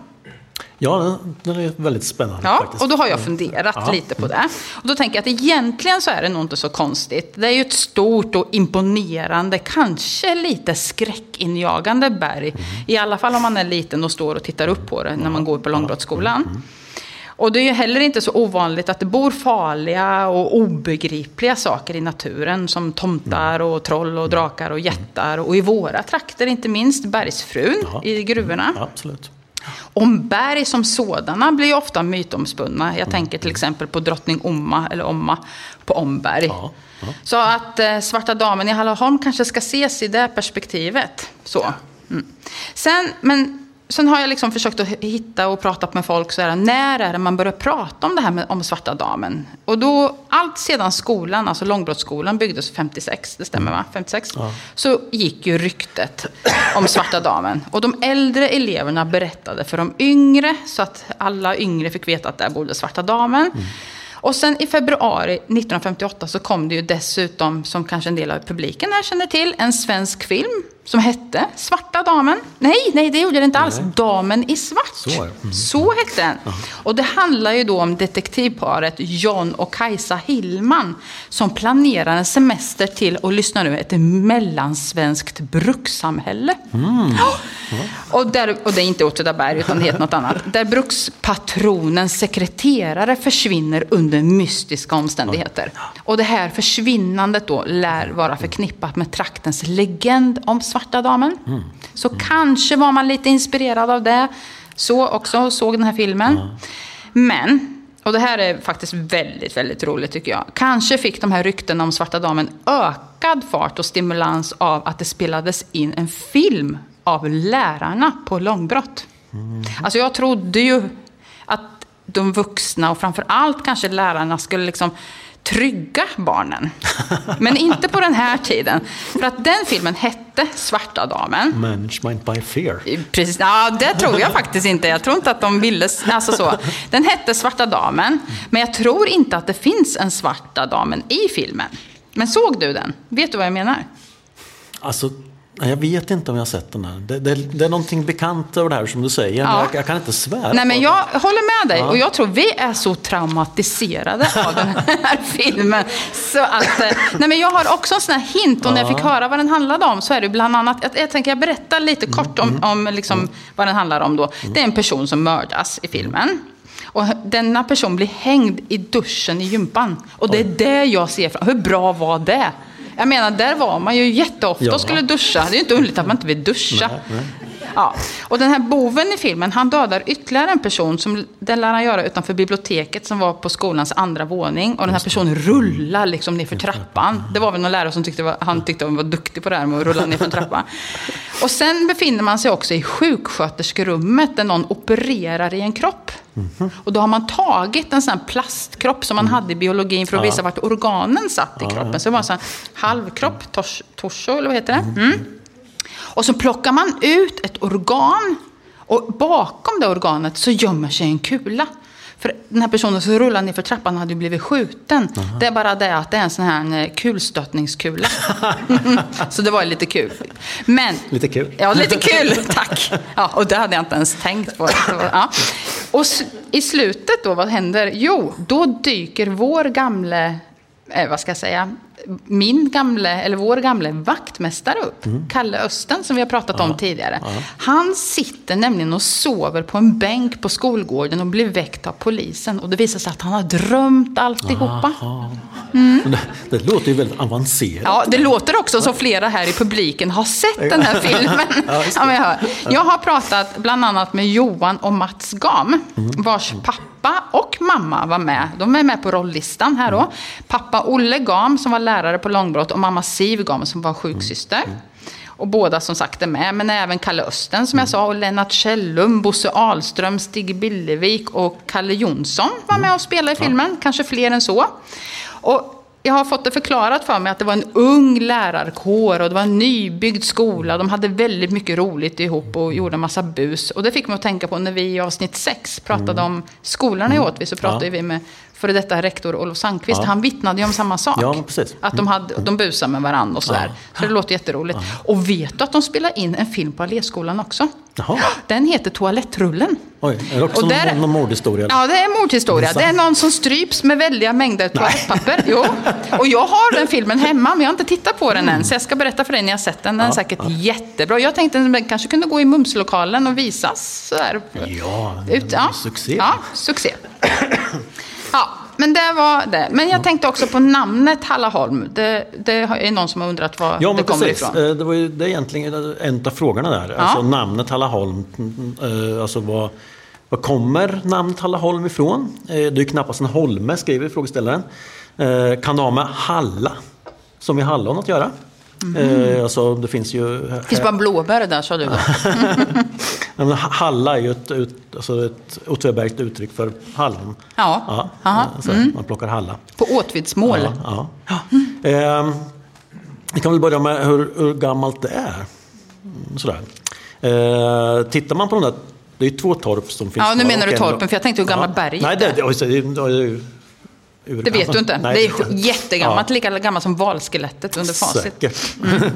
Ja, den, är väldigt spännande Ja, faktiskt. och då har jag funderat Ja. lite på det. Och då tänker jag att egentligen så är det nog inte så konstigt. Det är ju ett stort och imponerande, kanske lite skräckinjagande berg. Mm. I alla fall om man är liten och står och tittar upp på det när man går på Långbrottsskolan. Och det är ju heller inte så ovanligt att det bor farliga och obegripliga saker i naturen. Som tomtar och troll och drakar och jättar. Och i våra trakter inte minst bergsfrun Ja. i gruvorna. Ja, absolut. Om berg som sådana blir ofta mytomspunna. Jag tänker till exempel på drottning Omma, eller Omma, på Omberg. Ja, ja. Så att eh, Svarta damen i Hallaholm kanske ska ses i det perspektivet. Så. Mm. Sen, men, sen har jag liksom försökt att hitta och pratat med folk. Så här, när är det man börjar prata om det här med, om Svarta damen? Och då, allt sedan skolan, alltså Långbrottsskolan byggdes 56, det stämmer va? 56? Så gick ju ryktet om Svarta damen. Och de äldre eleverna berättade för de yngre, så att alla yngre fick veta att där bodde Svarta damen. Och sen i februari 1958 så kom det ju dessutom, som kanske en del av publiken här känner till, en svensk film som hette Svarta damen. Nej, nej det gjorde det inte alls. Damen i svart. Så. Mm. Så hette den. Och det handlar ju då om detektivparet John och Kajsa Hillman som planerar en semester till, och lyssna nu, ett mellansvenskt brukssamhälle. Ja. Och, där, och det är inte Åtvidaberg utan det heter något annat. [LAUGHS] Där brukspatronens sekreterare försvinner under mystiska omständigheter. Och det här försvinnandet då lär vara förknippat med traktens legend om Svarta damen. Så kanske var man lite inspirerad av det. Så också, såg den här filmen. Men, och det här är faktiskt väldigt, väldigt roligt tycker jag. Kanske fick de här ryktena om Svarta damen ökad fart och stimulans av att det spelades in en film av lärarna på långbrott. Alltså jag trodde ju att de vuxna och framför allt kanske lärarna skulle liksom trygga barnen. Men inte på den här tiden. För att den filmen hette Svarta damen. Management by fear. Precis, ja, det tror jag faktiskt inte. Jag tror inte att de ville... Alltså så. Den hette Svarta damen, men jag tror inte att det finns en Svarta damen i filmen. Men såg du den? Vet du vad jag menar? Alltså, jag vet inte om jag har sett den här. Det, det, det är någonting bekant över det här som du säger. Ja. jag, jag kan inte svära Nej, men jag håller med dig. Och jag tror vi är så traumatiserade av den här [LAUGHS] filmen. Så att, eh, nej, men jag har också en sån här hint. Och när jag fick höra vad den handlade om så är det bland annat... Jag, jag tänker jag berättar lite kort om, om liksom, vad den handlar om då. Det är en person som mördas i filmen. Och denna person blir hängd i duschen i gympan. Och det är det jag ser fram Hur bra var det? Jag menar, där var man ju jätteofta Ja. och skulle duscha. Det är ju inte underligt att man inte vill duscha. Ja. Och den här boven i filmen, han dödar ytterligare en person som det lär han göra utanför biblioteket som var på skolans andra våning. Och den här personen rullar liksom ner för trappan. Det var väl någon lärare som tyckte var, han tyckte han var duktig på det här med att rulla ner för [LAUGHS] en trappa. Och sen befinner man sig också i sjuksköterskerummet där någon opererar i en kropp. Och då har man tagit en sån här plastkropp som man hade i biologin för att visa vart organen satt i kroppen. Så det var en sån här halvkropp, tors, torso eller vad heter det? Mm. Och så plockar man ut ett organ och bakom det organet så gömmer sig en kula. För den här personen som rullar ner för trappan hade ju blivit skjuten. Det är bara det att det är en sån här eh, kulstötningskula. [LAUGHS] [LAUGHS] så det var ju lite kul. Men, Lite kul. Ja, lite kul. [LAUGHS] Tack. Ja, och det hade jag inte ens tänkt på. Ja. Och i slutet då, vad händer? Jo, då dyker vår gamle, eh, vad ska jag säga, min gamle, eller vår gamle vaktmästare upp, Mm. Kalle Östen, som vi har pratat om tidigare. Han sitter nämligen och sover på en bänk på skolgården och blir väckt av polisen. Och det visar sig att han har drömt alltihopa. Men Det, det låter ju väldigt avancerat. Ja, det låter också som flera här i publiken har sett den här filmen. [LAUGHS] Ja. Ja, jag, hör. jag har pratat bland annat med Johan och Mats Gam, Mm. vars pappa och mamma var med. De är med på rolllistan här då. Pappa Olle Gam som var lärare på Långbrott och mamma Siv Gam som var sjuksyster. Och båda som sagt är med, men även Kalle Östen som jag sa, och Lennart Källum, Bosse Ahlström, Stig Billevik och Kalle Jonsson var med och spelade i filmen. Kanske fler än så. Och jag har fått det förklarat för mig att det var en ung lärarkår och det var en nybyggd skola. De hade väldigt mycket roligt ihop och gjorde en massa bus. Och det fick mig att tänka på när vi i avsnitt 6 pratade om skolorna i Åtvid så pratade Mm. Ja. vi med före detta rektor Olof Sandqvist. Ja. Han vittnade ju om samma sak. Ja, precis. Att de, hade, de busade med varandra och sådär. Så det låter jätteroligt. Och vet du att de spelar in en film på Alléskolan också? Jaha. Den heter Toalettrullen. Oj, är det också Och där- någon, någon mordhistoria? Ja, det är mordhistoria. Det är någon som stryps med väldiga mängder toalettpapper. Jo. Och jag har den filmen hemma, men jag har inte tittat på den än. Så jag ska berätta för dig när jag har sett den. Den är Ja, säkert jättebra. Jag tänkte att den kanske kunde gå i Mumslokalen och visas. Sådär. Ja, Ut, ja. succé. Ja, succé. [CLEARS THROAT] [CLEARS THROAT] Ja, men det var det. Men jag tänkte också på namnet Hallaholm. Det, det är någon som har undrat var Ja, det kommer precis. ifrån. Eh, Det var ju det är egentligen en av frågorna där. Alltså namnet Hallaholm. eh, Alltså vad, vad kommer namnet Hallaholm ifrån? Eh, Det är ju knappast en holme, skriver frågeställaren. Kan det ha med Halla, som i hallon, att göra? Eh, Alltså, det finns ju... Det finns bara blåbär där, sa du. [LAUGHS] [LAUGHS] Ja, men Halla är ju ett, ut, alltså ett Åtvidabergt uttryck för hallon. Ja. Ja, Aha. så Man plockar halla. På Åtvidsmål. Ja, ja. Ehm, vi kan väl börja med hur, hur gammalt det är. Mm, Sådär. Ehm, tittar man på de där, det är ju två torp som finns Ja, nu menar du en- torpen, för jag tänkte hur gammalt berget Nej, det, det, det, det, det, vet du inte. Nej, det är jättegammalt, Ja. lika gammalt som valskelettet under facit. Säkert. Ja. [LAUGHS]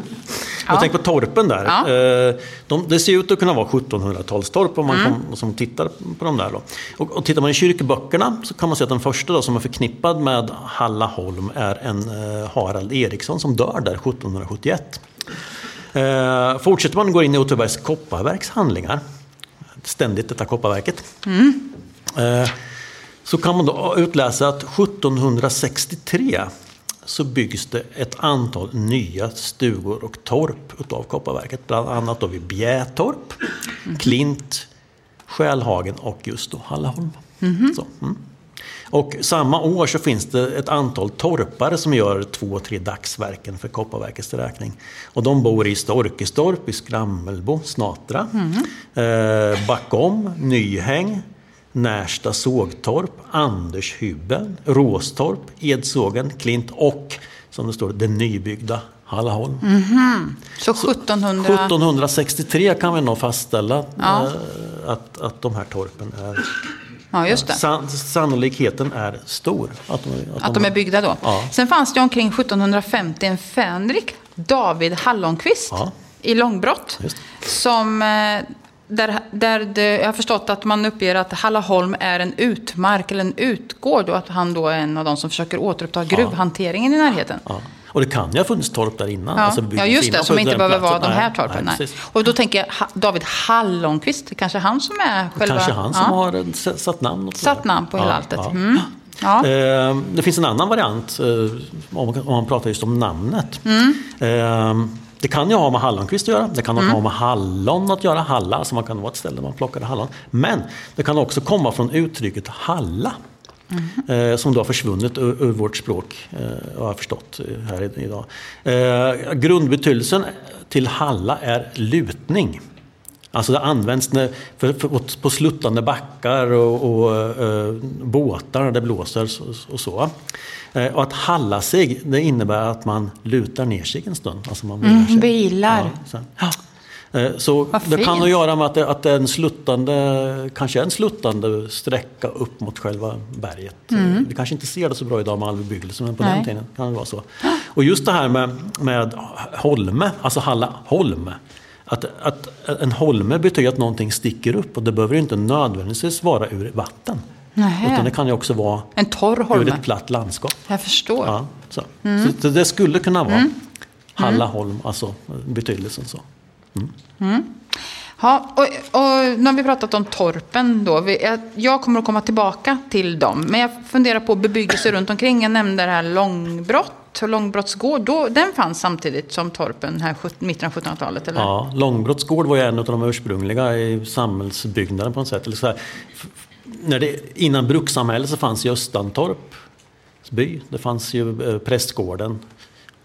Jag tänker på torpen där. Ja. Eh, De, det ser ut att kunna vara 1700-talstorp om man Mm. kom, som tittar på de där. Då. Och, och tittar man i kyrkoböckerna så kan man se att den första då, som är förknippad med Hallaholm är en eh, Harald Eriksson som dör där 1771. Eh, fortsätter man gå in i Åtvidabergs kopparverks handlingar, ständigt detta kopparverket, eh, så kan man då utläsa att 1763 så byggs det ett antal nya stugor och torp utav Kopparverket. Bland annat då vid Bjätorp, Klint, Skälhagen och just då Hallaholm. Så, mm. Och samma år så finns det ett antal torpare som gör två, tre dagsverken för Kopparverkets räkning. Och de bor i Storkestorp, i Skrammelbo, Snatra, eh, Backom, Nyhäng, Närsta sågtorp, Andershubben, Råstorp, Edsågen, Klint och, som det står, det nybyggda Hallaholm. Så 1700... 1763 kan vi nog fastställa Ja. eh, att, att de här torpen är... Ja, just det. San, sannolikheten är stor. Att de, Att de är byggda då. Ja. Sen fanns det omkring 1750 en fänrik, David Hallonqvist, Ja. i Långbrott. Just. Som, eh, där, där det, jag har förstått att man uppger att Hallaholm är en utmark eller en utgård och att han då är en av de som försöker återuppta gruvhanteringen i närheten. Ja. Och det kan ju ha funnits torp där innan. Ja, alltså ja just det, som inte behöver vara de här torpen. nej, Nej. Och då tänker jag, David Hallonqvist, det kanske är han som är själva... Kanske han som ja, har satt namn. Satt namn på hela Ja, alltet. ja. Mm. Ja. Eh, Det finns en annan variant eh, om om man pratar just om namnet. Mm. Det kan ju ha med Hallonqvist att göra. Det kan ha med hallon att göra. Halla, alltså man kan vara ett ställe där man plockade hallon. Men det kan också komma från uttrycket halla. eh, Som då har försvunnit ur, ur vårt språk, eh, har jag förstått eh, här idag. Eh, Grundbetydelsen till halla är lutning. Alltså det används när, för, för, på sluttande backar och, och eh, båtar när det blåser så- och så. Eh, och att halla sig, det innebär att man lutar ner sig en stund. Alltså man vilar. Ja, så. Eh, Vad det kan att göra med att det, att det är en sluttande, kanske en sluttande sträcka upp mot själva berget. Vi kanske inte ser det så bra idag med all bebyggelse, men på Mm. Nej. den tiden kan det vara så. Och just det här med, med holme, alltså Halla holm. Att, att en holme betyder att någonting sticker upp och det behöver inte nödvändigtvis vara ur vatten. Nähä. Utan det kan ju också vara En torr ur holme. ett platt landskap. Jag förstår. Ja, så. Mm. så det- skulle kunna vara Hallaholm, alltså betydelsen så. Ja, och, och nu har vi pratat om torpen då. Vi, jag, kommer att komma tillbaka till dem. Men jag funderar på bebyggelse runt omkring. Jag nämnde det här Långbrott, Långbrottsgård. Då, den fanns samtidigt som torpen här mitten av 1700-talet, eller? Ja, Långbrottsgård var ju en av de ursprungliga i samhällsbyggnaden på något sätt. Eller så här, när det, innan brukssamhället så fanns ju Östantorp by. Det fanns ju eh, prästgården,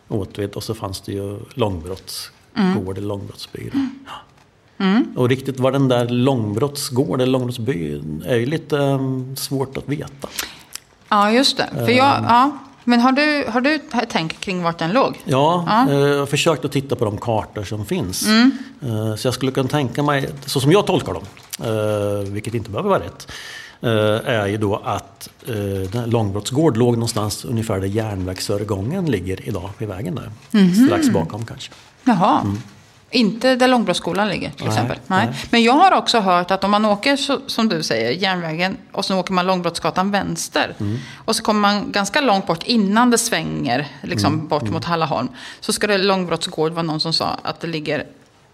Åtvid, och så fanns det ju Långbrottsgård eller Långbrottsby. Ja. Och riktigt vad den där Långbrottsgård eller Långbrottsby är ju lite eh, svårt att veta. Ja, just det. För jag, ja. Men har du, har du tänkt kring vart den låg? Ja, Ja. eh, jag har försökt att titta på de kartor som finns. Eh, Så jag skulle kunna tänka mig, så som jag tolkar dem, vilket inte behöver vara rätt, eh, är ju då att eh, Långbrottsgård låg någonstans ungefär där järnvägsövergången ligger idag vid vägen där. Strax bakom kanske. Jaha. Inte där Långbrottsskolan ligger till Nej, exempel. Nej. nej. Men jag har också hört att om man åker, så, som du säger, järnvägen och så åker man Långbrottsgatan vänster. Och så kommer man ganska långt bort innan det svänger liksom, bort mot Hallaholm. Så ska det Långbrottsgård vara någon som sa att det ligger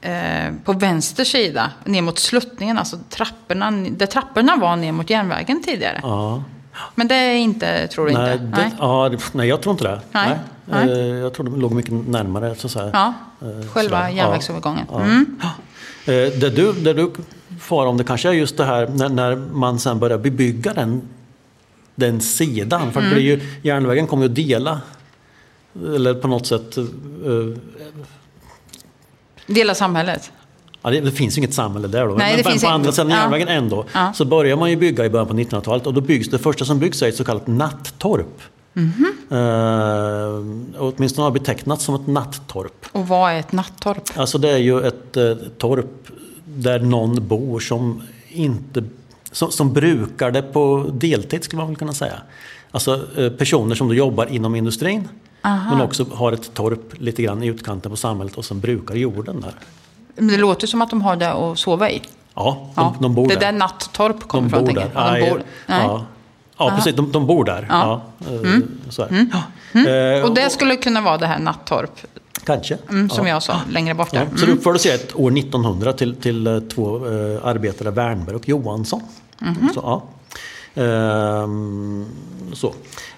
eh, på vänster sida ner mot sluttningen. Alltså trapporna, där trapporna var ner mot järnvägen tidigare. Ja. Men det är inte, tror du Nej, inte? det, Ja, det, nej, jag tror inte det. Nej, Eh, Jag tror de låg mycket närmare. Så att säga. Ja, Eh, själva sådär. järnvägsövergången. Ja. Mm. Eh, Det du, det du far om det kanske är just det här när, när man sen börjar bebygga den, den sidan. För det blir ju, järnvägen kommer ju att dela eller på något sätt. Eh, Dela samhället. Ja, det, det finns ju inget samhälle där då. Nej, det men finns på inte. andra sidan Ja. järnvägen ändå. Ja. Så börjar man ju bygga i början på 1900-talet och då byggs det första som byggs är ett så kallat nattorp. Mhm. Eh, och åtminstone har betecknats som ett nattorp. Och vad är ett nattorp? Alltså det är ju ett eh, torp där någon bor som inte som, som brukar det på deltid skulle man väl kunna säga. Alltså eh, personer som då jobbar inom industrin men också har ett torp lite grann i utkanten på samhället och som brukar jorden där. Men det låter som att de har det att sova i. Ja, de, Ja, de bor det där. är där nattorp kommer de ifrån. bor tänker där. Ja, de bor. Nej. Ja, ja precis. De, de bor där. Ja. Mm. eh, är det. Eh, Och det skulle kunna vara det här nattorp, Kanske. mm, som ja. jag sa, längre bort där. Så det uppfördes ju ett år 1900 till, till eh, två eh, arbetare, Wernberg och Johansson. Mhm. Så, ja. Ehm, så.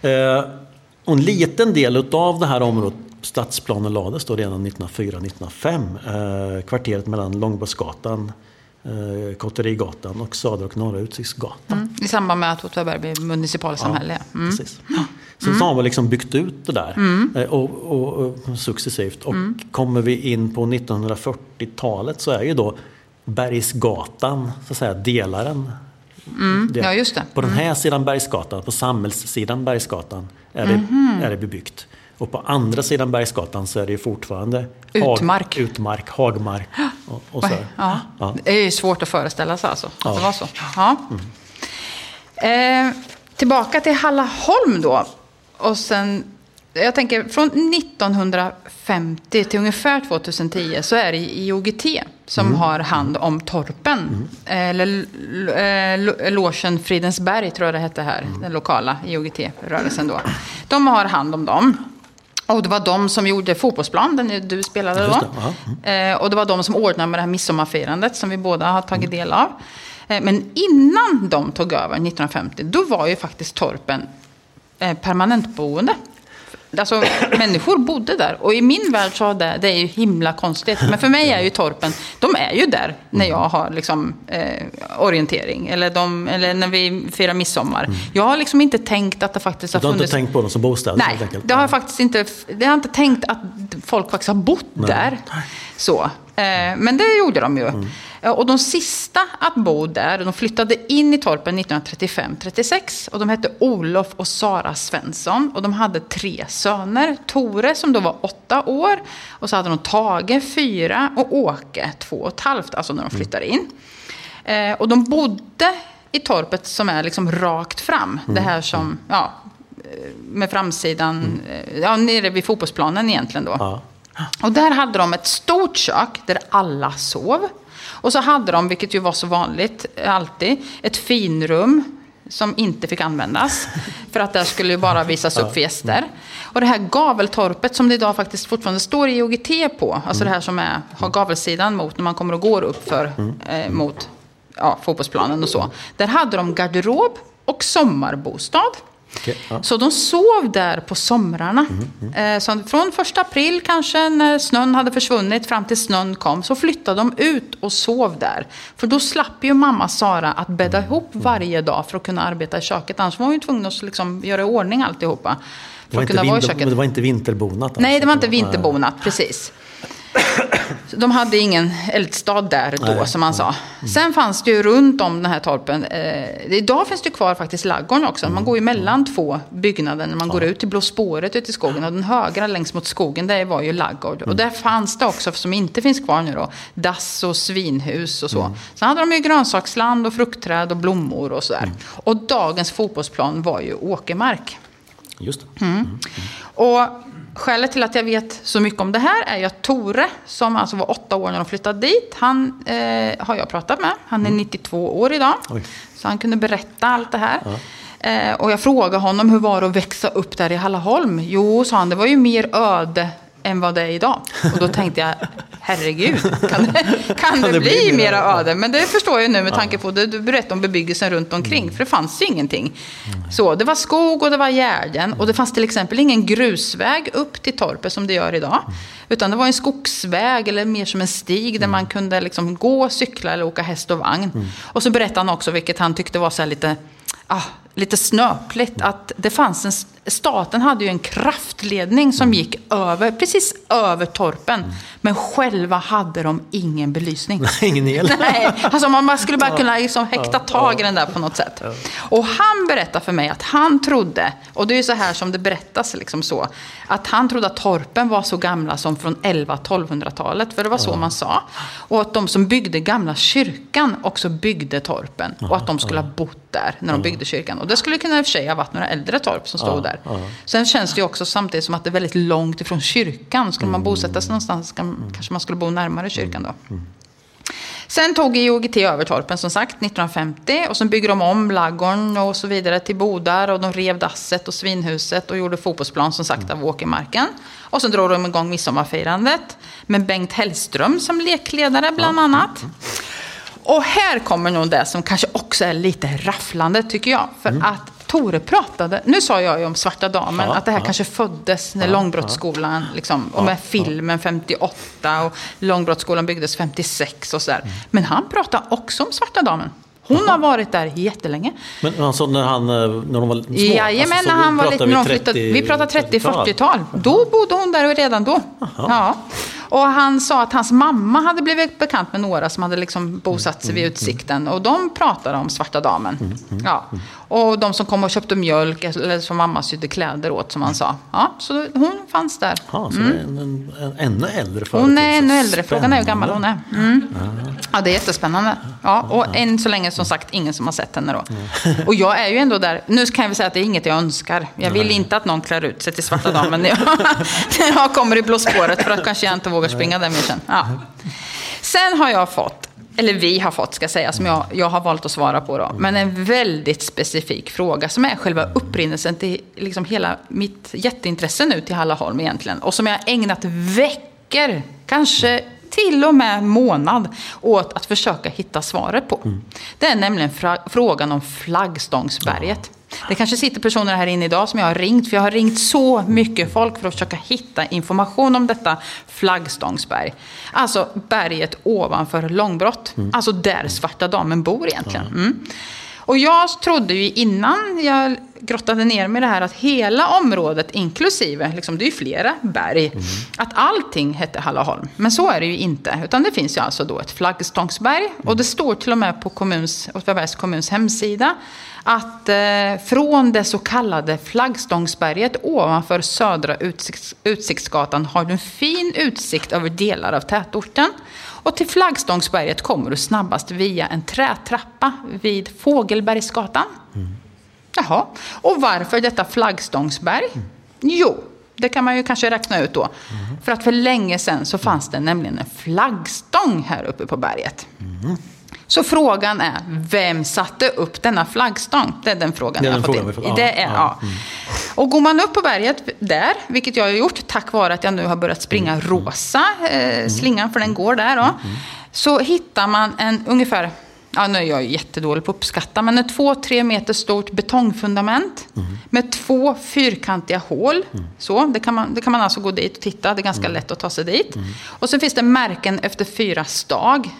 Eh, och en liten del av det här området, stadsplanen lades då redan 1904-1905. Eh, kvarteret mellan Långbrottsgatan, eh, Kotterigatan och Södra och Norra Utsiktsgatan. Mm. I samband med att Åtvidaberg blev municipalsamhälle. Ja. Mm. Precis. Så, så har man liksom byggt ut det där eh, och, och, och successivt. Och Mm. kommer vi in på 1940-talet så är ju då Bergsgatan så att säga delaren. Det- Mm. Ja, just det. På den här sidan Bergsgatan, på samhällssidan Bergsgatan, är det, Mhm. är det bebyggt. Och på andra sidan Bergsgatan så är det ju fortfarande Utmark. Hag, utmark, hagmark. Och, och så. Ja. Ja. Det är ju svårt att föreställa sig alltså, att Ja. det var så. Ja. Eh, tillbaka till Hallaholm då. Och sen, jag tänker från 1950 till ungefär 2010 så är det IOGT som har hand om torpen. Eller l- eh, lo- logen Fridensberg tror jag det hette här, den lokala IOGT-rörelsen då. De har hand om dem. Och det var de som gjorde fotbollsplan, den du spelade då. det, ja. Eh, och det var de som ordnade med det här midsommarfirandet som vi båda har tagit del av. Eh, men innan de tog över 1950, då var ju faktiskt Torpen eh, permanentboende. Alltså människor bodde där. Och i min värld så det, det är ju himla konstigt. Men för mig är ju Torpen, de är ju där när jag har liksom, eh, orientering. Eller, de, eller när vi firar midsommar. Jag har liksom inte tänkt att det faktiskt har Du har inte funnits... tänkt på dem som bostäder Nej, det har jag faktiskt inte. Det har jag inte tänkt att folk faktiskt har bott där. Så. Eh, men det gjorde de ju. Mm. Eh, Och de sista att bo där, de flyttade in i Torpen 1935-36. Och de hette Olof och Sara Svensson. Och de hade tre söner. Tore som då var åtta år. Och så hade de Tage, fyra. Och Åke, två och ett halvt. Alltså när de flyttade in. Eh, och de bodde i torpet som är liksom rakt fram. Det här som, ja, eh, med framsidan, eh, ja, nere vid fotbollsplanen egentligen då. Ja. Och där hade de ett stort kök där alla sov. Och så hade de, vilket ju var så vanligt eh, alltid, ett finrum som inte fick användas. [LAUGHS] För att där skulle ju bara visas upp för gäster. Och det här gaveltorpet som det idag faktiskt fortfarande står i OGT på. Alltså det här som är, har gavelsidan mot när man kommer och går upp för, eh, mot ja, fotbollsplanen och så. Där hade de garderob och sommarbostad. Okej, ja. Så de sov där på somrarna. Eh, Så från första april kanske, när snön hade försvunnit, fram till snön kom, så flyttade de ut och sov där. För då slapp ju mamma Sara att bädda ihop varje dag för att kunna arbeta i köket. Annars var hon ju tvungen att liksom göra i ordning alltihopa. Det För var, att kunna vara i köket. det var inte vinterbonat? Nej, alltså. det var inte vinterbonat, precis. De hade ingen eldstad där då, Nej, som man sa. Sen fanns det ju runt om den här torpen. Eh, idag finns det kvar faktiskt laggården också. Man går ju mellan två byggnader när man går ut till Blå spåret ute i skogen. Och den högra längst mot skogen, det var ju laggård. Och där fanns det också, som inte finns kvar nu då, dass och svinhus och så. Sen hade de ju grönsaksland och fruktträd och blommor och sådär. Och dagens fotbollsplan var ju åkermark. Just det. Och skälet till att jag vet så mycket om det här är att Tore, som alltså var åtta år när de flyttade dit, han eh, har jag pratat med. Han är 92 år idag. Oj. Så han kunde berätta allt det här. Eh, och jag frågade honom hur var det att växa upp där i Hallaholm? Jo, sa han, det var ju mer öde än vad det är idag. Och då tänkte jag, herregud, kan det, kan det, det bli bli mer mera öde? Men det förstår jag nu med tanke på det du berättade om bebyggelsen runt omkring. För det fanns ju ingenting. Så det var skog och det var gärden. Och det fanns till exempel ingen grusväg upp till torpet som det gör idag. Utan det var en skogsväg eller mer som en stig där man kunde liksom gå, cykla eller åka häst och vagn. Och så berättade han också, vilket han tyckte var så lite ah, lite snöpligt att det fanns en, staten hade ju en kraftledning som gick över, precis över torpen. Men själva hade de ingen belysning. [LAUGHS] Ingen el. [LAUGHS] Nej, alltså man skulle bara kunna liksom häkta tag i den där på något sätt. Och han berättade för mig att han trodde, och det är ju så här som det berättas liksom så, att han trodde att torpen var så gamla som från 1100-1200-talet, för det var så man sa. Och att de som byggde gamla kyrkan också byggde torpen. Och att de skulle ha bott där när de byggde kyrkan. Och det skulle kunna i och för sig ha varit några äldre torp som stod där. Sen känns det ju också samtidigt som att det är väldigt långt ifrån kyrkan. Skulle man bosätta sig någonstans ska- kanske man skulle bo närmare kyrkan då. Sen tog IOGT över torpen som sagt 1950 och sen bygger de om laggården och så vidare till bodar och de rev dasset och svinhuset och gjorde fotbollsplan som sagt av åkermarken. Och sen drog de igång midsommarfirandet med Bengt Hellström som lekledare bland annat. Och här kommer nog det som kanske också är lite rafflande tycker jag. För att Tore pratade, nu sa jag ju om Svarta Damen, Ja, att det här ja. kanske föddes när Långbrottsskolan, liksom, och med filmen 58 och Långbrottsskolan byggdes 56 och sådär. Men han pratade också om Svarta Damen. Hon har varit där jättelänge. Men alltså när, han, eh, när de var små? Jajamän, alltså, så när han var pratar lite, vi när de 30 flyttade, vi pratar 30-tal. 30-40-tal. Då bodde hon där redan då. Ja. Och han sa att hans mamma hade blivit bekant med några som hade liksom bosatt sig vid utsikten. Och de pratade om Svarta Damen. Ja. Och de som kom och köpte mjölk, eller som mamma sydde kläder åt, som han sa. Ja, så hon fanns där. Ja, så det är en, en, en ännu äldre Hon är företeelse. ännu äldre. Frågan är hur gammal hon är. Mm. Ja, det är jättespännande. Ja, och än så länge som sagt ingen som har sett henne då. Och jag är ju ändå där. Nu kan jag väl säga att det är inget jag önskar. Jag vill inte att någon klär ut sig till Svarta Damen när jag, [LAUGHS] när jag kommer i Blå spåret. För att kanske jag inte vågar springa mer sen. Ja. Sen har jag fått, eller vi har fått ska jag säga, som jag, jag har valt att svara på då. Men en väldigt specifik fråga som är själva upprinnelsen till liksom hela mitt jätteintresse nu till Hallaholm egentligen. Och som jag har ägnat veckor, kanske till och med månad åt att försöka hitta svaret på. Det är nämligen frågan om flaggstångsberget. Det kanske sitter personer här inne idag som jag har ringt, för jag har ringt så mycket folk för att försöka hitta information om detta flaggstångsberg. Alltså berget ovanför Långbrott. Alltså där Svarta Damen bor egentligen. Mm. Och jag trodde ju innan jag grottade ner mig i det här att hela området, inklusive, liksom, det är ju flera berg, att allting hette Hallaholm. Men så är det ju inte. Utan det finns ju alltså då ett flaggstångsberg. Och det står till och med på kommuns, Åtvidabergs kommuns hemsida att eh, från det så kallade flaggstångsberget ovanför södra utsikts, Utsiktsgatan har du en fin utsikt över delar av tätorten. Och till flaggstångsberget kommer du snabbast via en trätrappa vid Fågelbergsgatan. Jaha, och varför detta flaggstångsberg? Jo, det kan man ju kanske räkna ut då. För att för länge sedan så fanns det nämligen en flaggstång här uppe på berget. Så frågan är, vem satte upp denna flaggstång? Det är den frågan Det är jag har fått frågan in. det är, ja, ja. mm. Och går man upp på berget där, vilket jag har gjort tack vare att jag nu har börjat springa Mm. rosa eh, slingan, för den går där då. Så hittar man en ungefär, ja nu är jag jättedålig på att uppskatta, men ett två, tre meter stort betongfundament med två fyrkantiga hål. Så, det kan, man, det kan man alltså gå dit och titta, det är ganska lätt att ta sig dit. Och så finns det märken efter fyra stag.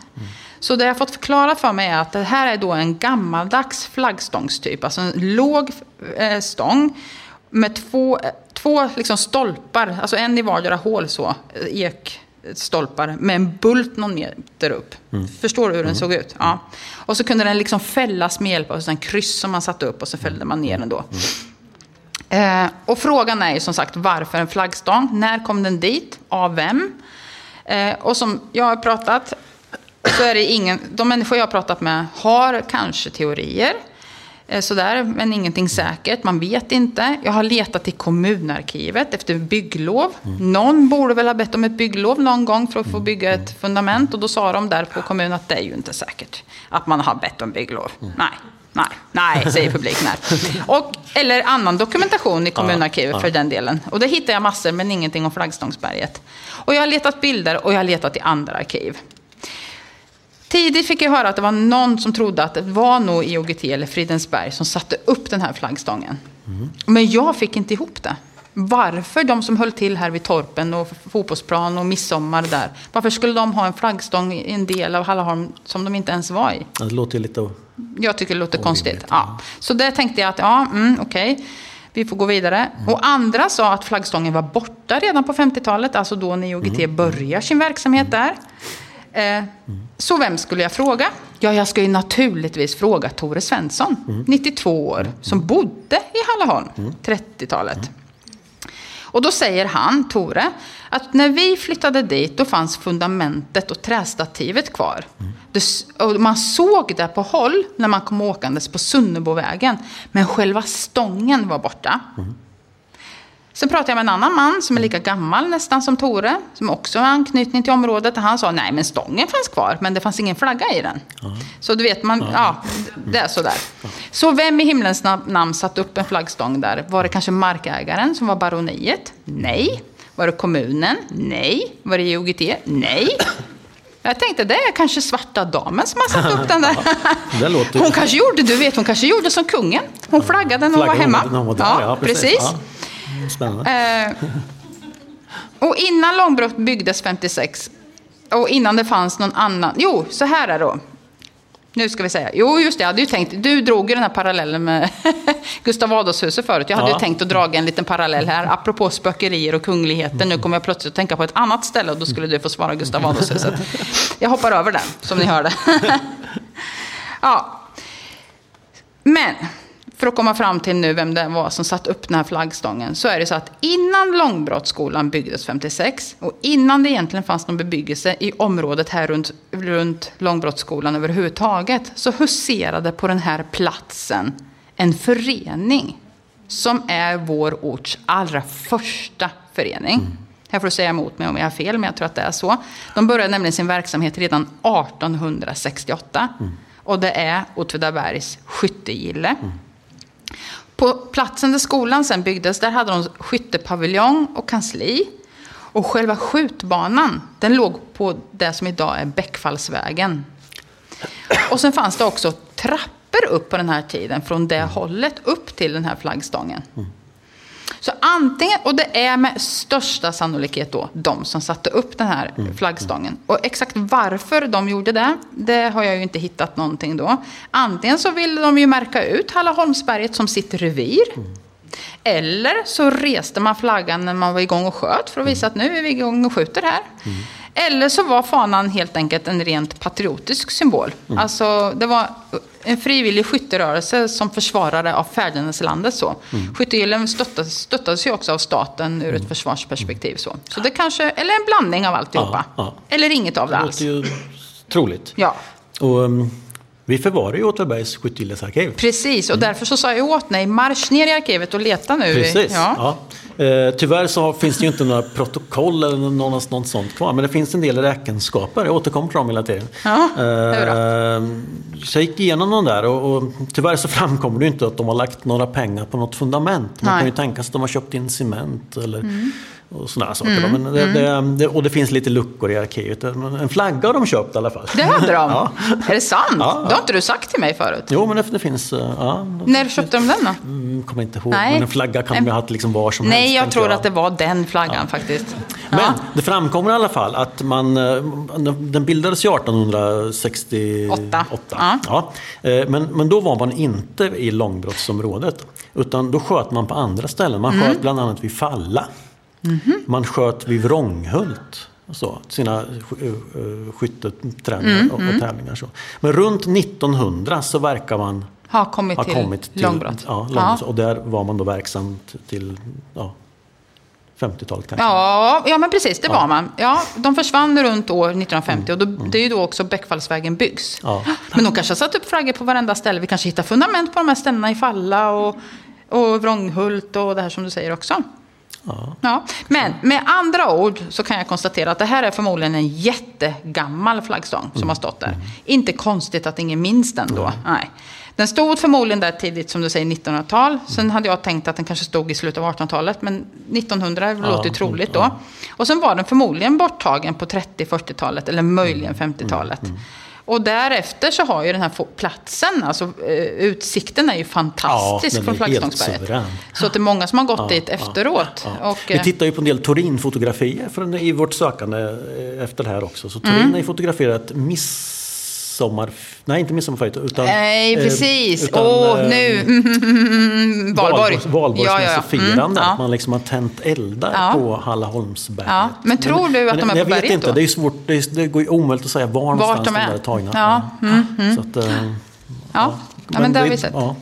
Så det jag fått förklara för mig är att det här är då en gammaldags flaggstångstyp, alltså en låg eh, stång med två, två liksom stolpar, alltså en i vardera hål så, eh, ekstolpar med en bult någon meter upp. Förstår du hur den såg ut? Ja. Och så kunde den liksom fällas med hjälp av en kryss som man satte upp och så fällde man ner den då. Eh, och frågan är ju som sagt varför en flaggstång? När kom den dit? Av vem? Eh, och som jag har pratat så är det ingen, de människor jag har pratat med har kanske teorier. eh, Sådär, men ingenting säkert. Man vet inte. Jag har letat i kommunarkivet efter bygglov. Någon borde väl ha bett om ett bygglov någon gång för att få bygga ett fundament. Och då sa de där på kommunen att det är ju inte säkert att man har bett om bygglov. Nej, nej, nej, säger publiken här. [LAUGHS] Och, eller annan dokumentation i kommunarkivet för den delen. Och det hittar jag massor, men ingenting om Flaggstångsberget. Och jag har letat bilder och jag har letat i andra arkiv. Tidigt fick jag höra att det var någon som trodde att det var nog IOGT eller Fridensberg som satte upp den här flaggstången. Men jag fick inte ihop det. Varför de som höll till här vid Torpen och fotbollsplan och midsommar där. Varför skulle de ha en flaggstång i en del av Hallaholm som de inte ens var i? Ja, Det låter ju lite... Jag tycker det låter konstigt. Ja. Så där tänkte jag att, ja, mm, okej. Vi får gå vidare. Och andra sa att flaggstången var borta redan på 50-talet. Alltså då när IOGT börjar sin verksamhet där. Eh, så vem skulle jag fråga? Ja, jag ska ju naturligtvis fråga Tore Svensson, 92 år, som bodde i Hallaholm, 30-talet. Och då säger han, Tore, att när vi flyttade dit då fanns fundamentet och trästativet kvar. Det, s- och man såg det på håll när man kom åkandes på Sunnebovägen. Men själva stången var borta. Sen pratade jag med en annan man som är lika gammal nästan som Tore. Som också har anknytning till området. Och han sa, nej men stången fanns kvar. Men det fanns ingen flagga i den. Så du vet, man, ja, det är sådär. Så vem i himlens nam- namn satte upp en flaggstång där? Var det kanske markägaren som var baroniet? Nej. Var det kommunen? Nej. Var det IOGT? Nej. Jag tänkte, det är kanske svarta damen som har satt upp den där. [LAUGHS] Hon kanske gjorde, du vet, hon kanske gjorde som kungen. Hon flaggade när hon var hemma. ja, precis. Spännande. Eh, och innan Långbrott byggdes 56, och innan det fanns någon annan... Jo, så här är det då. Nu ska vi säga. Jo, just det. Jag hade ju tänkt, du drog ju den här parallellen med [LAUGHS] Gustav Adolfshuset förut. Jag hade Ja. ju tänkt att dra en liten parallell här. Apropå spökerier och kungligheter. Nu kommer jag plötsligt att tänka på ett annat ställe och då skulle du få svara Gustav Adolfshuset. Jag hoppar över den, som ni hörde. [LAUGHS] ja. Men, för att komma fram till nu vem det var som satt upp den här flaggstången. Så är det så att innan Långbrottsskolan byggdes 56 och innan det egentligen fanns någon bebyggelse i området här runt, runt Långbrottsskolan överhuvudtaget. Så huserade på den här platsen en förening. Som är vår orts allra första förening. Här får du säga emot mig om jag har fel, men jag tror att det är så. De började nämligen sin verksamhet redan 1868. Och det är Åtvidabergs skyttegille. På platsen där skolan sen byggdes, där hade de skyttepaviljong och kansli. Och själva skjutbanan, den låg på det som idag är Bäckfallsvägen. Och sen fanns det också trappor upp på den här tiden från det hållet upp till den här flaggstången. Mm. Så antingen, och det är med största sannolikhet då de som satte upp den här flaggstången. Och exakt varför de gjorde det, det har jag ju inte hittat någonting då. Antingen så ville de ju märka ut Hallaholmsberget som sitt revir. Eller så reste man flaggan när man var igång och sköt för att visa att nu är vi igång och skjuter här. Eller så var fanan helt enkelt en rent patriotisk symbol. Alltså det var en frivillig skytterörelse som försvarare av fäderneslandet. Så. Mm. Skyttegillen stöttades, stöttades ju också av staten ur ett försvarsperspektiv. Så, så det kanske, eller en blandning av alltihopa. Ja, ja. Eller inget av det Det alls. låter ju troligt. Ja. Och, um, Vi förvarar ju Åtvidabergs skyttegillesarkiv. Precis, och därför så sa jag åt dig, marsch ner i arkivet och leta nu. Precis. Ja. Ja. Eh, tyvärr så finns det ju inte några protokoll eller något, något sånt kvar. Men det finns en del räkenskaper. Jag återkommer till dem hela tiden. Ja, Eh, så jag gick igenom dem där och, och tyvärr så [LAUGHS] framkommer det ju inte att de har lagt några pengar på något fundament. Man Nej. kan ju tänka sig att de har köpt in cement eller Mm. Och sådana saker. Men det, det, det, och det finns lite luckor i arkivet. En flagga har de köpt i alla fall. Det hade de? [LAUGHS] Ja. Är det sant? Ja, Det har inte du sagt till mig förut. Jo, men det, det finns... eh, Ja, När köpte de den då? Mm, kommer inte ihåg. Nej. Men en flagga kan de ju ha hatt liksom var som helst. Nej, jag tror att det var den flaggan faktiskt. Men Ja. det framkommer i alla fall att man, eh, den bildades ju 1868. Ja. Ja. Eh, Men, men då var man inte i långbrottsområdet. Utan då sköt man på andra ställen. Man Mm. sköt bland annat vid Falla. Mhm. Man sköt vid Vrånghult. Så, sina eh, skytteträningar Mm, och, och tävlingar. Så. Men runt 1900 så verkar man Har kommit ha till, kommit till långbrott. Ja, långbrott. Och där var man då verksam till ja, 50-talet kanske. Ja, ja, men precis, det var man. Ja, de försvann runt år 1950 och då, Mm. det är ju då också Bäckfallsvägen byggs. Ja. Men de kanske har satt upp flaggor på varenda ställe. Vi kanske hittar fundament på de här ställena i Falla och, och Vrånghult och det här som du säger också. Ja. Men med andra ord så kan jag konstatera att det här är förmodligen en jättegammal flaggstång som har stått där. Inte konstigt att ingen minns den då. Nej. Den stod förmodligen där tidigt, som du säger, 1900-tal. Sen hade jag tänkt att den kanske stod i slutet av 1800-talet, men 1900 låter ju troligt då. Och sen var den förmodligen borttagen på 30-40-talet, eller möjligen 50-talet. Och därefter så har ju den här platsen, alltså eh, utsikten är ju fantastisk Ja, från Flaggstångsberget. Så att det är många som har gått Ja, dit efteråt. Ja. Och, Vi eh, tittar ju på en del Turin-fotografier från- i vårt sökande eh, efter det här också. Så Turin Mm. har ju fotograferat midsommar... Nej, inte midsommarfirandet utan... Nej, eh, precis. Åh, eh, nu. Mm, [LAUGHS] Valborg. Valborgs- Valborgsmässofirande. Mm, ja. Att man liksom har tänt eldar Ja. på Hallaholmsberget. Ja, men tror du att de är jag på vet berget inte, då? det är svårt. Det, är, det går ju omöjligt att säga var, någonstans de de är. där är tagna. Ja, mm, Så att, eh, Ja, ja men det har vi sett. Ja.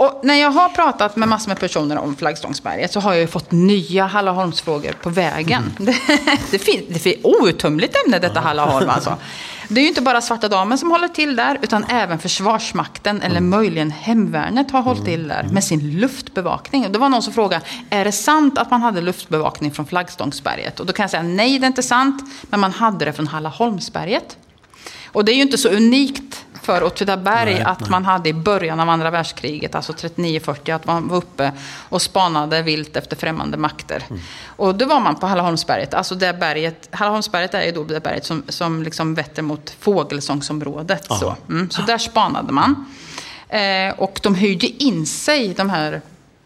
Och när jag har pratat med massor med personer om Flaggstångsberget så har jag ju fått nya Hallaholmsfrågor på vägen. Det, [LAUGHS] det, det finns outtömligt ämne detta Hallaholm alltså. [LAUGHS] Det är ju inte bara Svarta Damen som håller till där, utan även Försvarsmakten eller möjligen Hemvärnet har hållit till där med sin luftbevakning. Och det var någon som frågade, är det sant att man hade luftbevakning från Flaggstångsberget? Och då kan jag säga, nej det är inte sant, men man hade det från Hallaholmsberget. Och det är ju inte så unikt för Åtvidaberg Nej, att nej. man hade i början av andra världskriget, alltså 39-40, att man var uppe och spanade vilt efter främmande makter. Mm. Och då var man på Hallaholmsberget, alltså det berget, Hallaholmsberget är ju då det berget som, som liksom vetter mot fågelsångsområdet. Så, mm, så där spanade man. Eh, och de hyrde in sig, de här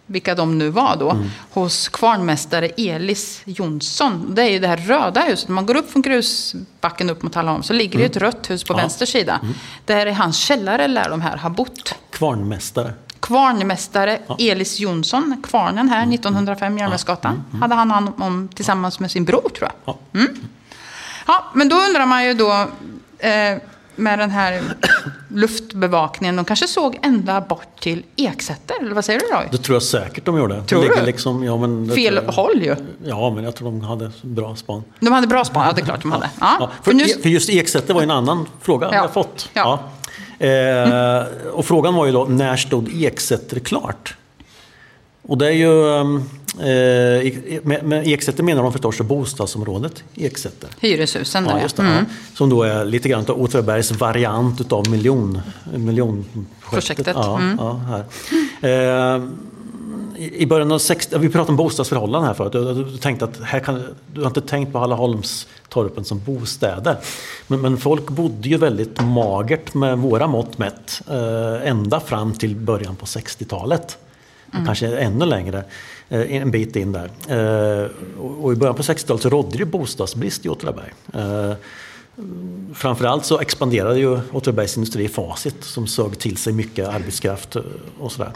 vilka de nu var då, Mm. hos kvarnmästare Elis Jonsson. Det är ju det här röda huset. När man går upp från grusbacken upp mot Hallaholm så ligger det ett rött hus på Mm. Ja. vänster sida. Där i hans källare lär de här ha bott. Kvarnmästare. Kvarnmästare Elis Jonsson, kvarnen här 1905, Järnvägsgatan, hade han hand om tillsammans med sin bror tror jag. Ja. Ja, men då undrar man ju då eh, med den här luftbevakningen, de kanske såg ända bort till Eksäter, eller vad säger du Roy? Det tror jag säkert de gjorde. Tror du? Liksom, ja, men Fel jag- håll ju. Ja, men jag tror de hade bra span. De hade bra span, ja det är klart de hade. Ja, Ja, för för, nu, för just Eksäter var ju en annan fråga Ja. jag fått. Ja. Eh, och frågan var ju då, när stod Eksäter klart? Och det är ju, ehm, eh, med, med Eksäter menar de förstås bostadsområdet Eksäter. hyreshusen där Ja, det, Mm. Som då är lite grann av Åtvidabergs variant utav miljon, miljonprojektet. Projektet, Ja, mm. ja, här. Eh, i i början av 60, vi pratade om bostadsförhållanden här förut. Du, du, tänkte att här kan, du har inte tänkt på Hallaholmstorpen som bostäder. Men, men folk bodde ju väldigt magert med våra mått mätt. Eh, ända fram till början på 60-talet. Mm. Kanske ännu längre, eh, en bit in där. Eh, och i början på 60-talet så rådde det bostadsbrist i Åtvidaberg. Eh, framförallt så expanderade ju Åtvidabergs industri Facit som sög till sig mycket arbetskraft och sådär.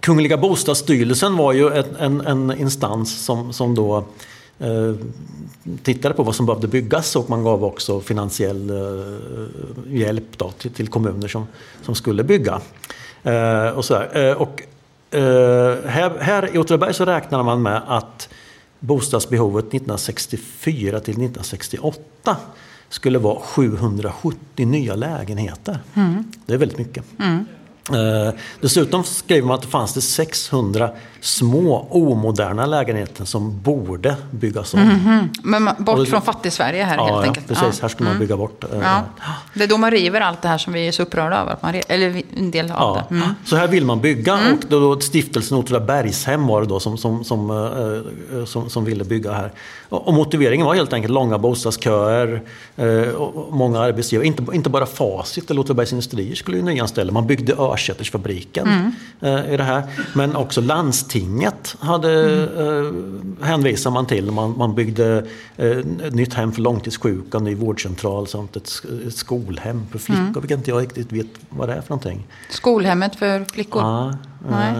Kungliga bostadsstyrelsen var ju en, en, en instans som, som då eh, tittade på vad som behövde byggas och man gav också finansiell eh, hjälp då till, till kommuner som, som skulle bygga. Eh, och sådär. Eh, och, eh, här, här i Åtvidaberg så räknar man med att bostadsbehovet 1964 till 1968 skulle vara 770 nya lägenheter. Det är väldigt mycket. Eh, dessutom skrev man att det fanns det 600 små omoderna lägenheter som borde byggas om. Men man- bort Och- från fattig-Sverige här helt Ja, ja, enkelt. precis. Här skulle man bygga bort. eh, Ja. Det är då man river allt det här som vi är så upprörda över. Man eller en del av Ja, det. Mm. Så här vill man bygga och då, då stiftelsen Åtvidabergshem var det då som, som, som, eh, som, som ville bygga här. Och, och motiveringen var helt enkelt långa bostadsköer, eh, och många arbetsgivare. Inte, inte bara Facit eller Åtvidabergs Industrier skulle ju nyanställa. Man byggde Örsätersfabriken eh, i det här. Men också landstinget hade, eh, hänvisar man till. Man, man byggde eh, nytt hem för långtidssjuka, ny vårdcentral samt ett, ett skolhem för flickor. Vilket inte jag riktigt vet vad det är för någonting. Skolhemmet för flickor. Ja, Nej.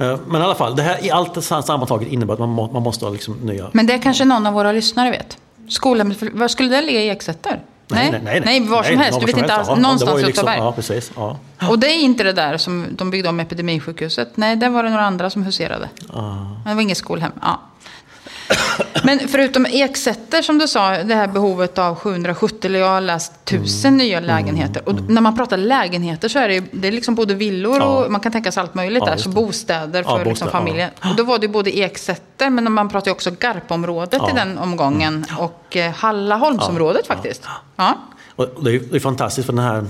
eh, Men i alla fall, det här, i allt det sammantaget innebär att man, må, man måste ha liksom nya... Men det kanske någon av våra lyssnare vet. Skolhemmet, för, var skulle det ligga i Eksäter? Nej, var som helst. Du vet inte alls. Ja, Någonstans i liksom, Åtvidaberg. Ja, precis. Ja. Och det är inte det där som de byggde om epidemisjukhuset. Nej, där var det några andra som huserade. Men det var inget skolhem. Ja. Men förutom Eksätter som du sa, det här behovet av 770, eller jag har läst 1000 Mm. nya lägenheter. Och när man pratar lägenheter så är det, det är liksom både villor Ja. och man kan tänka sig allt möjligt Ja, där. Så bostäder för Ja, liksom bostäder, familjen. Och då var det både Eksätter, men man pratar ju också Garpområdet i. Mm. den omgången. Och eh, Hallaholmsområdet faktiskt. Ja. Och det är ju fantastiskt för den här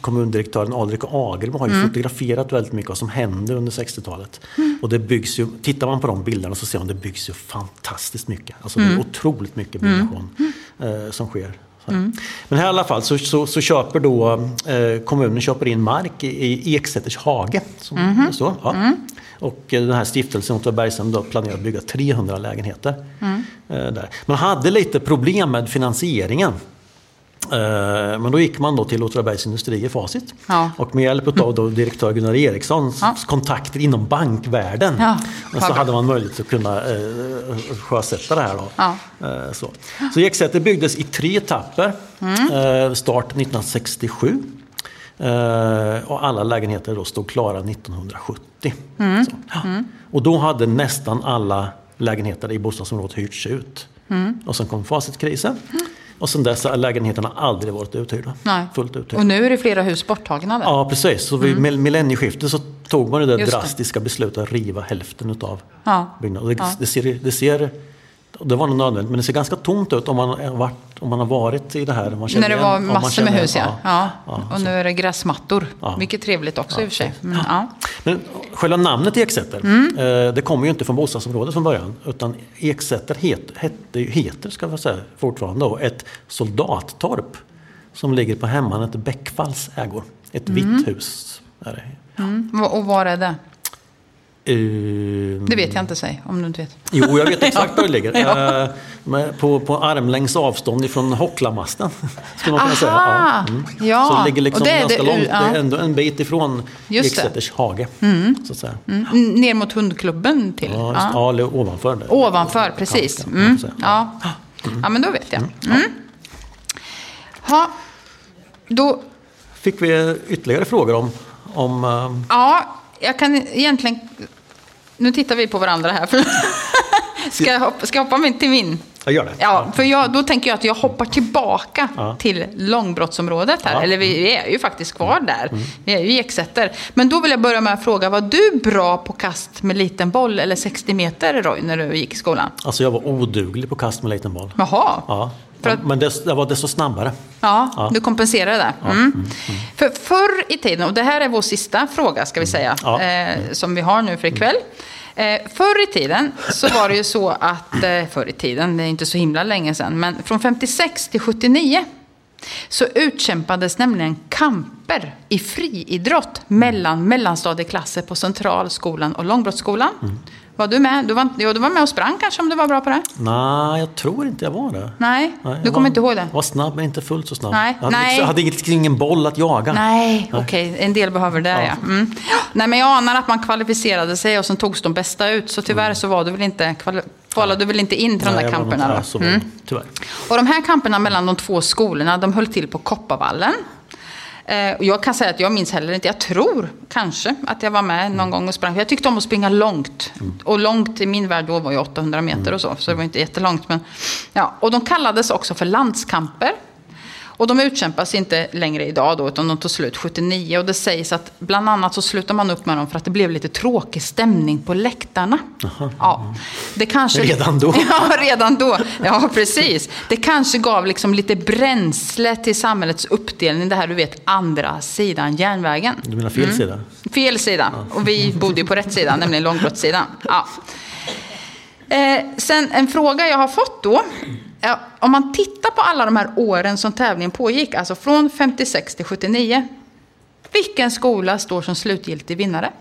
kommundirektören Alrik Agerbo har ju Mm. fotograferat väldigt mycket vad som hände under 60-talet. Och det byggs ju, tittar man på de bilderna så ser man att det byggs ju fantastiskt mycket. Alltså Mm. det är otroligt mycket byggnation eh, som sker. Så här. Men här i alla fall så, så, så köper då eh, kommunen köper in mark i, i Eksäters hage. Som det står. Ja. Och eh, den här stiftelsen Åtvidabergshem planerar att bygga 300 lägenheter. Mm. Eh, där. Man hade lite problem med finansieringen. Eh, Men då gick man då till Åtvidabergs Industrier, Facit. Ja. Och med hjälp av då direktör Gunnar Erikssons Ja. kontakter inom bankvärlden Ja, så hade man möjlighet att kunna eh, sjösätta det här. Eh, så så Eksäter byggdes i tre etapper. Mm. Eh, start 1967. Eh, och alla lägenheter då stod klara 1970. Mm. Ja. Och då hade nästan alla lägenheter i bostadsområdet hyrts ut. Mm. Och sen kom facitkrisen. Och sen dess har lägenheterna aldrig varit uthyrda. Nej. Fullt uthyrda. Och nu är det flera hus borttagna där. Ja, precis. Så vid mm. millennieskiftet så tog man det där Just det. drastiska beslutet att riva hälften utav Ja. byggnaden. Det, Ja. det, ser, det ser och det var nog nödvändigt, men det ser ganska tomt ut om man har varit, om man har varit i det här. Man När det igen- var massor med igen- hus, ja. ja. ja, och nu är det gräsmattor. Ja. Mycket trevligt också i och för sig. Mm, ja. Men själva namnet Eksäter, Mm. eh, det kommer ju inte från bostadsområdet från början. Utan Eksäter het, hette, heter, ska vi säga, fortfarande då, ett soldattorp. Som ligger på hemmanet Bäckfalls ägor. Ett vitt hus. Är det. Mm. Och var är det? Ehm, Det vet jag inte, säg, om du inte vet. Jo, jag vet exakt [LAUGHS] var det ligger. Eh, med, på, på armlängds avstånd ifrån Hocklamasten. [LAUGHS] Skulle man kunna säga. Aha! Ja, Så det ligger liksom det ganska det- långt. ja. Det är ändå en bit ifrån. Eksäters hage. Så att säga. Mm. Ner mot hundklubben till. Ja, just, Ja. ja, eller ovanför. det. Ovanför, precis. Mm. Ja. ja, men då vet jag. Mm. Ha. Då, Fick vi ytterligare frågor om, om eh, ja, jag kan egentligen... Nu tittar vi på varandra här. [LAUGHS] Ska, jag hoppa, ska jag hoppa till min? Jag gör det. Ja, för jag, då tänker jag att jag hoppar tillbaka Ja. till långbrottsområdet här. Ja. Eller vi, är ju faktiskt kvar där. Vi är ju i Eksäter. Men då vill jag börja med att fråga, var du bra på kast med liten boll eller 60 meter Roy, när du gick i skolan? Alltså jag var oduglig på kast med liten boll. Jaha. Ja. Att- Men det, var desto snabbare. Ja, Ja. du kompenserar där. Mm. För förr i tiden, och det här är vår sista fråga ska vi säga, Ja. eh, som vi har nu för ikväll. Eh, förr i tiden så var det ju så att, eh, förr i tiden, det är inte så himla länge sedan, men från 56 till 79 så utkämpades nämligen kamper i friidrott mellan mellanstadieklasser på Centralskolan och Långbrottsskolan. Mm. Var du med? Du var, jo, du var med och sprang kanske om du var bra på det? Nej, jag tror inte jag var det. Nej, Nej, du jag kommer inte ihåg det? var snabb men inte fullt så snabb. Nej, Jag hade, nej. jag hade inget, ingen boll att jaga. Nej, okej. En del behöver det, ja. Ja. Mm. Nej, men jag anar att man kvalificerade sig och sen togs de bästa ut. Så tyvärr så var du väl inte, kvali- kvalade du väl inte in till de där jag kamperna inte- då? Så var det, Mm. tyvärr. Och de här kamperna mellan de två skolorna, de höll till på Kopparvallen. Eh, och jag kan säga att jag minns heller inte. Jag tror kanske att jag var med någon gång och sprang. Jag tyckte om att springa långt. Och långt i min värld då var ju 800 meter och så. Så det var inte jättelångt. Men, ja. Och de kallades också för landskamper. Och de utkämpas inte längre idag då, utan de tog slut 79. Och det sägs att bland annat så slutar man upp med dem för att det blev lite tråkig stämning på läktarna. Ja, det kanske... Redan då? [LAUGHS] Ja, redan då. Ja, precis. Det kanske gav liksom lite bränsle till samhällets uppdelning. Det här, du vet, andra sidan järnvägen. Du menar fel sida? Fel sida. Och vi bodde ju på rätt sida, nämligen långbrottssidan. Ja. Eh, sen en fråga jag har fått då. Ja, om man tittar på alla de här åren som tävlingen pågick, alltså från 56 till 79. Vilken skola står som slutgiltig vinnare?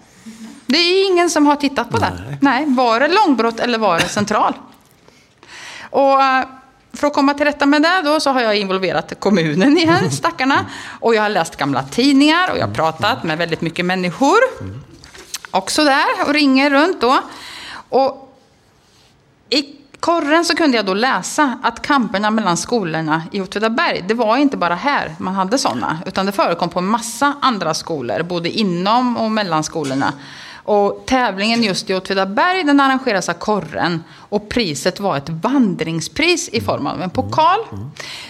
Det är ingen som har tittat på det. Nej. Nej, var det långbrott eller var det central? Och eh, för att komma till rätta med det då så har jag involverat kommunen i här, [LAUGHS] stackarna. Och jag har läst gamla tidningar och jag har pratat med väldigt mycket människor. Och sådär, och ringer runt då. Och i korren så kunde jag då läsa att kamperna mellan skolorna i Åtvidaberg, det var inte bara här man hade sådana, utan det förekom på en massa andra skolor, både inom och mellan skolorna. Och tävlingen just i Åtvidaberg den arrangeras av korren och priset var ett vandringspris i form av en pokal.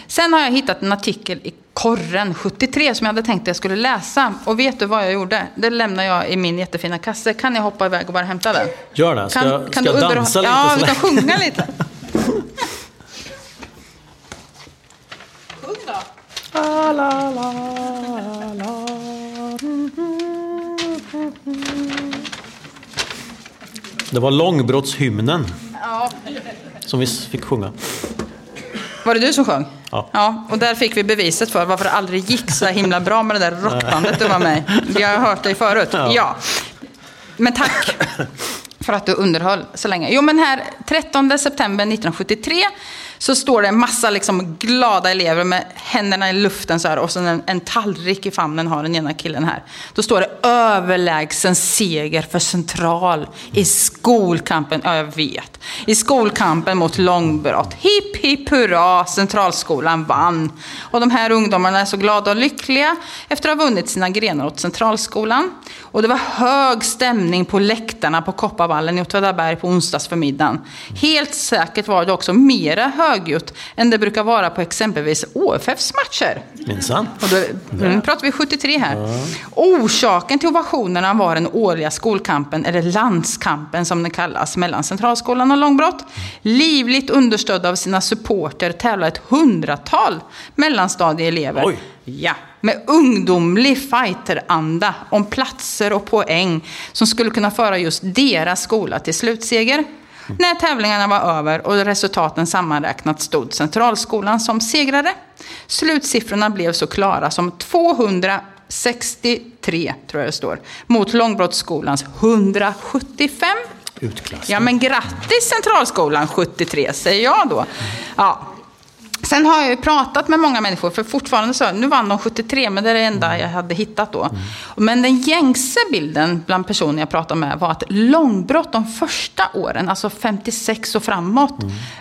Sen har jag hittat en artikel i korren 73 som jag hade tänkt att jag skulle läsa. Och vet du vad jag gjorde? Det lämnar jag i min jättefina kasse. Kan jag hoppa iväg och bara hämta den? Gör det. Ska, Kan, kan ska du jag dansa lite? Ja, vi kan sjunga lite. [LAUGHS] Sjung då. Det var långbrottshymnen Ja. som vi fick sjunga. Var det du som sjöng? Ja. ja. Och där fick vi beviset för varför det aldrig gick så himla bra med det där rockbandet du var med. Vi har hört dig förut. Ja. Men tack för att du underhöll så länge. Jo, men här 13 september 1973 så står det en massa liksom glada elever med händerna i luften så här och så en, en tallrik i famnen har den ena killen här. Då står det överlägsen seger för Central i skolkampen. Ja, jag vet. I skolkampen mot långbrott. Hipp hipp hurra, Centralskolan vann. Och de här ungdomarna är så glada och lyckliga efter att ha vunnit sina grenar åt Centralskolan. Och det var hög stämning på läktarna på Kopparvallen i Åtvidaberg på onsdagsförmiddagen. Helt säkert var det också mera högljutt än det brukar vara på exempelvis OFFs matcher. Minsann. Då mm, pratar vi 73 här. Orsaken till ovationerna var den årliga skolkampen, eller landskampen som den kallas, mellan Centralskolan och Långbrott. Livligt understödd av sina supporter tävlar ett hundratal mellanstadieelever. Oj. Ja, med ungdomlig fighteranda om platser och poäng som skulle kunna föra just deras skola till slutseger. När tävlingarna var över och resultaten sammanräknat stod Centralskolan som segrare. Slutsiffrorna blev så klara som 263, tror jag det står, mot Långbrottsskolans 175. Utklassning. Ja, men grattis Centralskolan 73, säger jag då. Ja. Sen har jag ju pratat med många människor, för fortfarande så, nu vann de 73, men det är det enda jag hade hittat då. Men den gängse bilden bland personer jag pratade med var att långbrott de första åren, alltså 56 och framåt,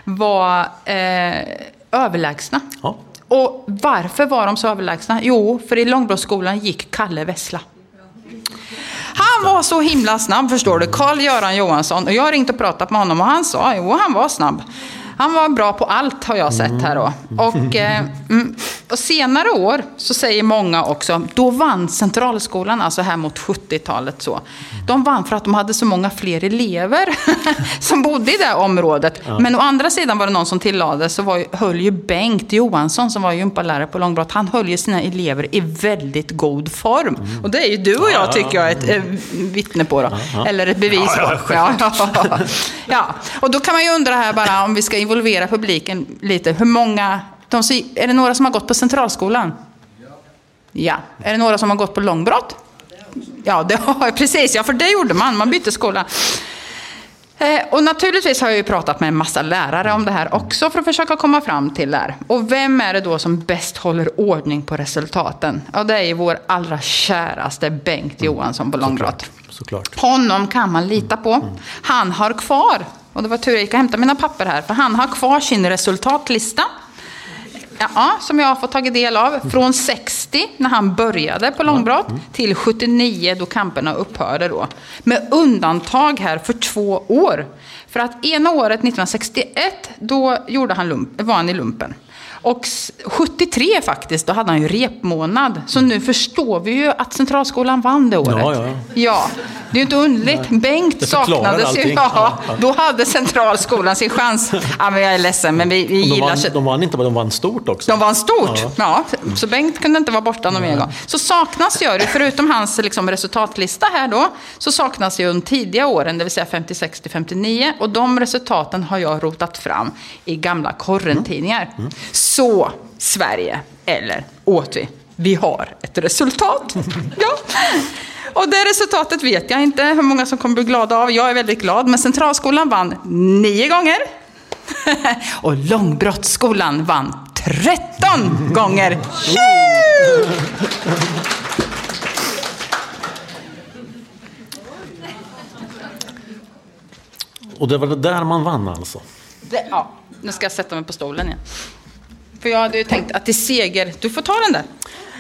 var eh, överlägsna. Ja. Och varför var de så överlägsna? Jo, för i långbrottsskolan gick Kalle Vessla. Han var så himla snabb förstår du, Karl-Göran Johansson. Och jag har ringt och pratat med honom och han sa, jo han var snabb. Han var bra på allt har jag sett här då. Och, eh, mm, och senare år så säger många också, då vann Centralskolan, alltså här mot 70-talet så. De vann för att de hade så många fler elever [LAUGHS] som bodde i det området. Men å andra sidan var det någon som tillade så var ju, höll ju Bengt Johansson som var gympalärare på Långbrott, han höll ju sina elever i väldigt god form. Och det är ju du och jag tycker jag ett eh, vittne på då. Eller ett bevis Ja, på. Ja, ja. ja, och då kan man ju undra här bara om vi ska involvera publiken lite. Hur många, de, är det några som har gått på Centralskolan? Ja. Är det några som har gått på Långbrott? Ja, det [LAUGHS] har precis. Ja, för det gjorde man. Man bytte skola. Eh, Och naturligtvis har jag ju pratat med en massa lärare om det här också för att försöka komma fram till det här. Och vem är det då som bäst håller ordning på resultaten? Ja, det är ju vår allra käraste Bengt Johansson på Långbrott. Såklart. Honom kan man lita på. Han har kvar, och det var tur jag gick och hämtade mina papper här, för han har kvar sin resultatlista. Ja, som jag har fått tagit del av. Från 60, när han började på långbrott, till 79 då kamperna upphörde. Då. Med undantag här för två år. För att ena året, 1961, då gjorde han lump, var han i lumpen. Och 73 faktiskt, då hade han ju repmånad. Så nu förstår vi ju att Centralskolan vann det året. Ja, ja. ja det är ju inte underligt. Bengt Det förklarar saknades ju. Ja, Ja, ja. Då hade Centralskolan sin chans. Ja, men jag är ledsen, men vi, vi De gillar... vann, de vann inte, men de vann stort också. De vann stort. Ja. så Bengt kunde inte vara borta någon mer gång. Så saknas gör det, förutom hans liksom, resultatlista här då, så saknas ju de tidiga åren, det vill säga 56 till 59. Och de resultaten har jag rotat fram i gamla korrentidningar. Så, Sverige, eller Åtvi, vi har ett resultat. [LAUGHS] ja. Och det resultatet vet jag inte hur många som kommer bli glada av. Jag är väldigt glad, men Centralskolan vann nio gånger. [LAUGHS] Och Långbrottsskolan vann 13 gånger. Woo! Och det var det där man vann alltså. Det, ja, nu ska jag sätta mig på stolen igen. För jag hade ju tänkt att det är seger. Du får ta den där.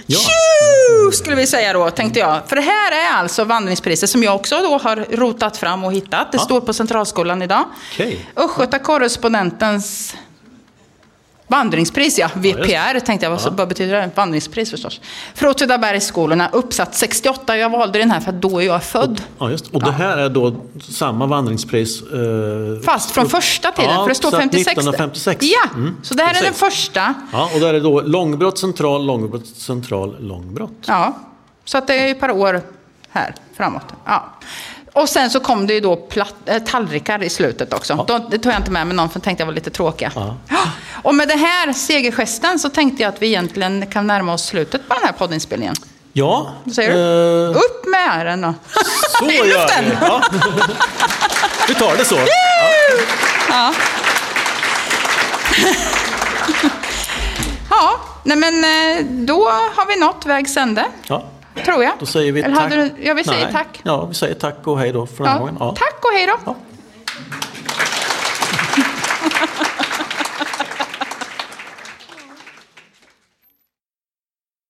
Ja. Tju, skulle vi säga då, tänkte jag. För det här är alltså vandringspriset som jag också då har rotat fram och hittat. Det står på Centralskolan idag. Okej. Östgöta korrespondentens vandringspris, ja. VPR tänkte jag. Vad, betyder det? Vandringspris förstås. För Åtvidabergsskolorna, uppsatt 68. Jag valde den här för att då är jag född. Ja, just. Och det här är då samma vandringspris? Eh, Fast från första tiden, Ja, för det står så att 56. 1956. Ja, Mm, så det här är den första. Ja, och där är det då långbrott, central, långbrott, central, långbrott. Ja, så att det är ett par år här framåt. Ja. Och sen så kom det ju då platt, äh, tallrikar i slutet också. Ja. Det tog jag inte med mig någon för jag tänkte jag var lite tråkiga. Ja. [GASPS] Och med det här segergesten så tänkte jag att vi egentligen kan närma oss slutet på den här poddinspelningen. Ja, Vad säger du? eh, Upp med den då! [LAUGHS] så I gör vi. Ja. [LAUGHS] Vi tar det så. Ja. [LAUGHS] ja, nej men eh, då har vi nått vägs ände, Ja, Tror jag. Då säger vi Eller tack. Du, ja, vi säger Nej. tack. Ja, vi säger tack och hej då för den ja. gången. Ja. Tack och hej då. Ja. [LAUGHS]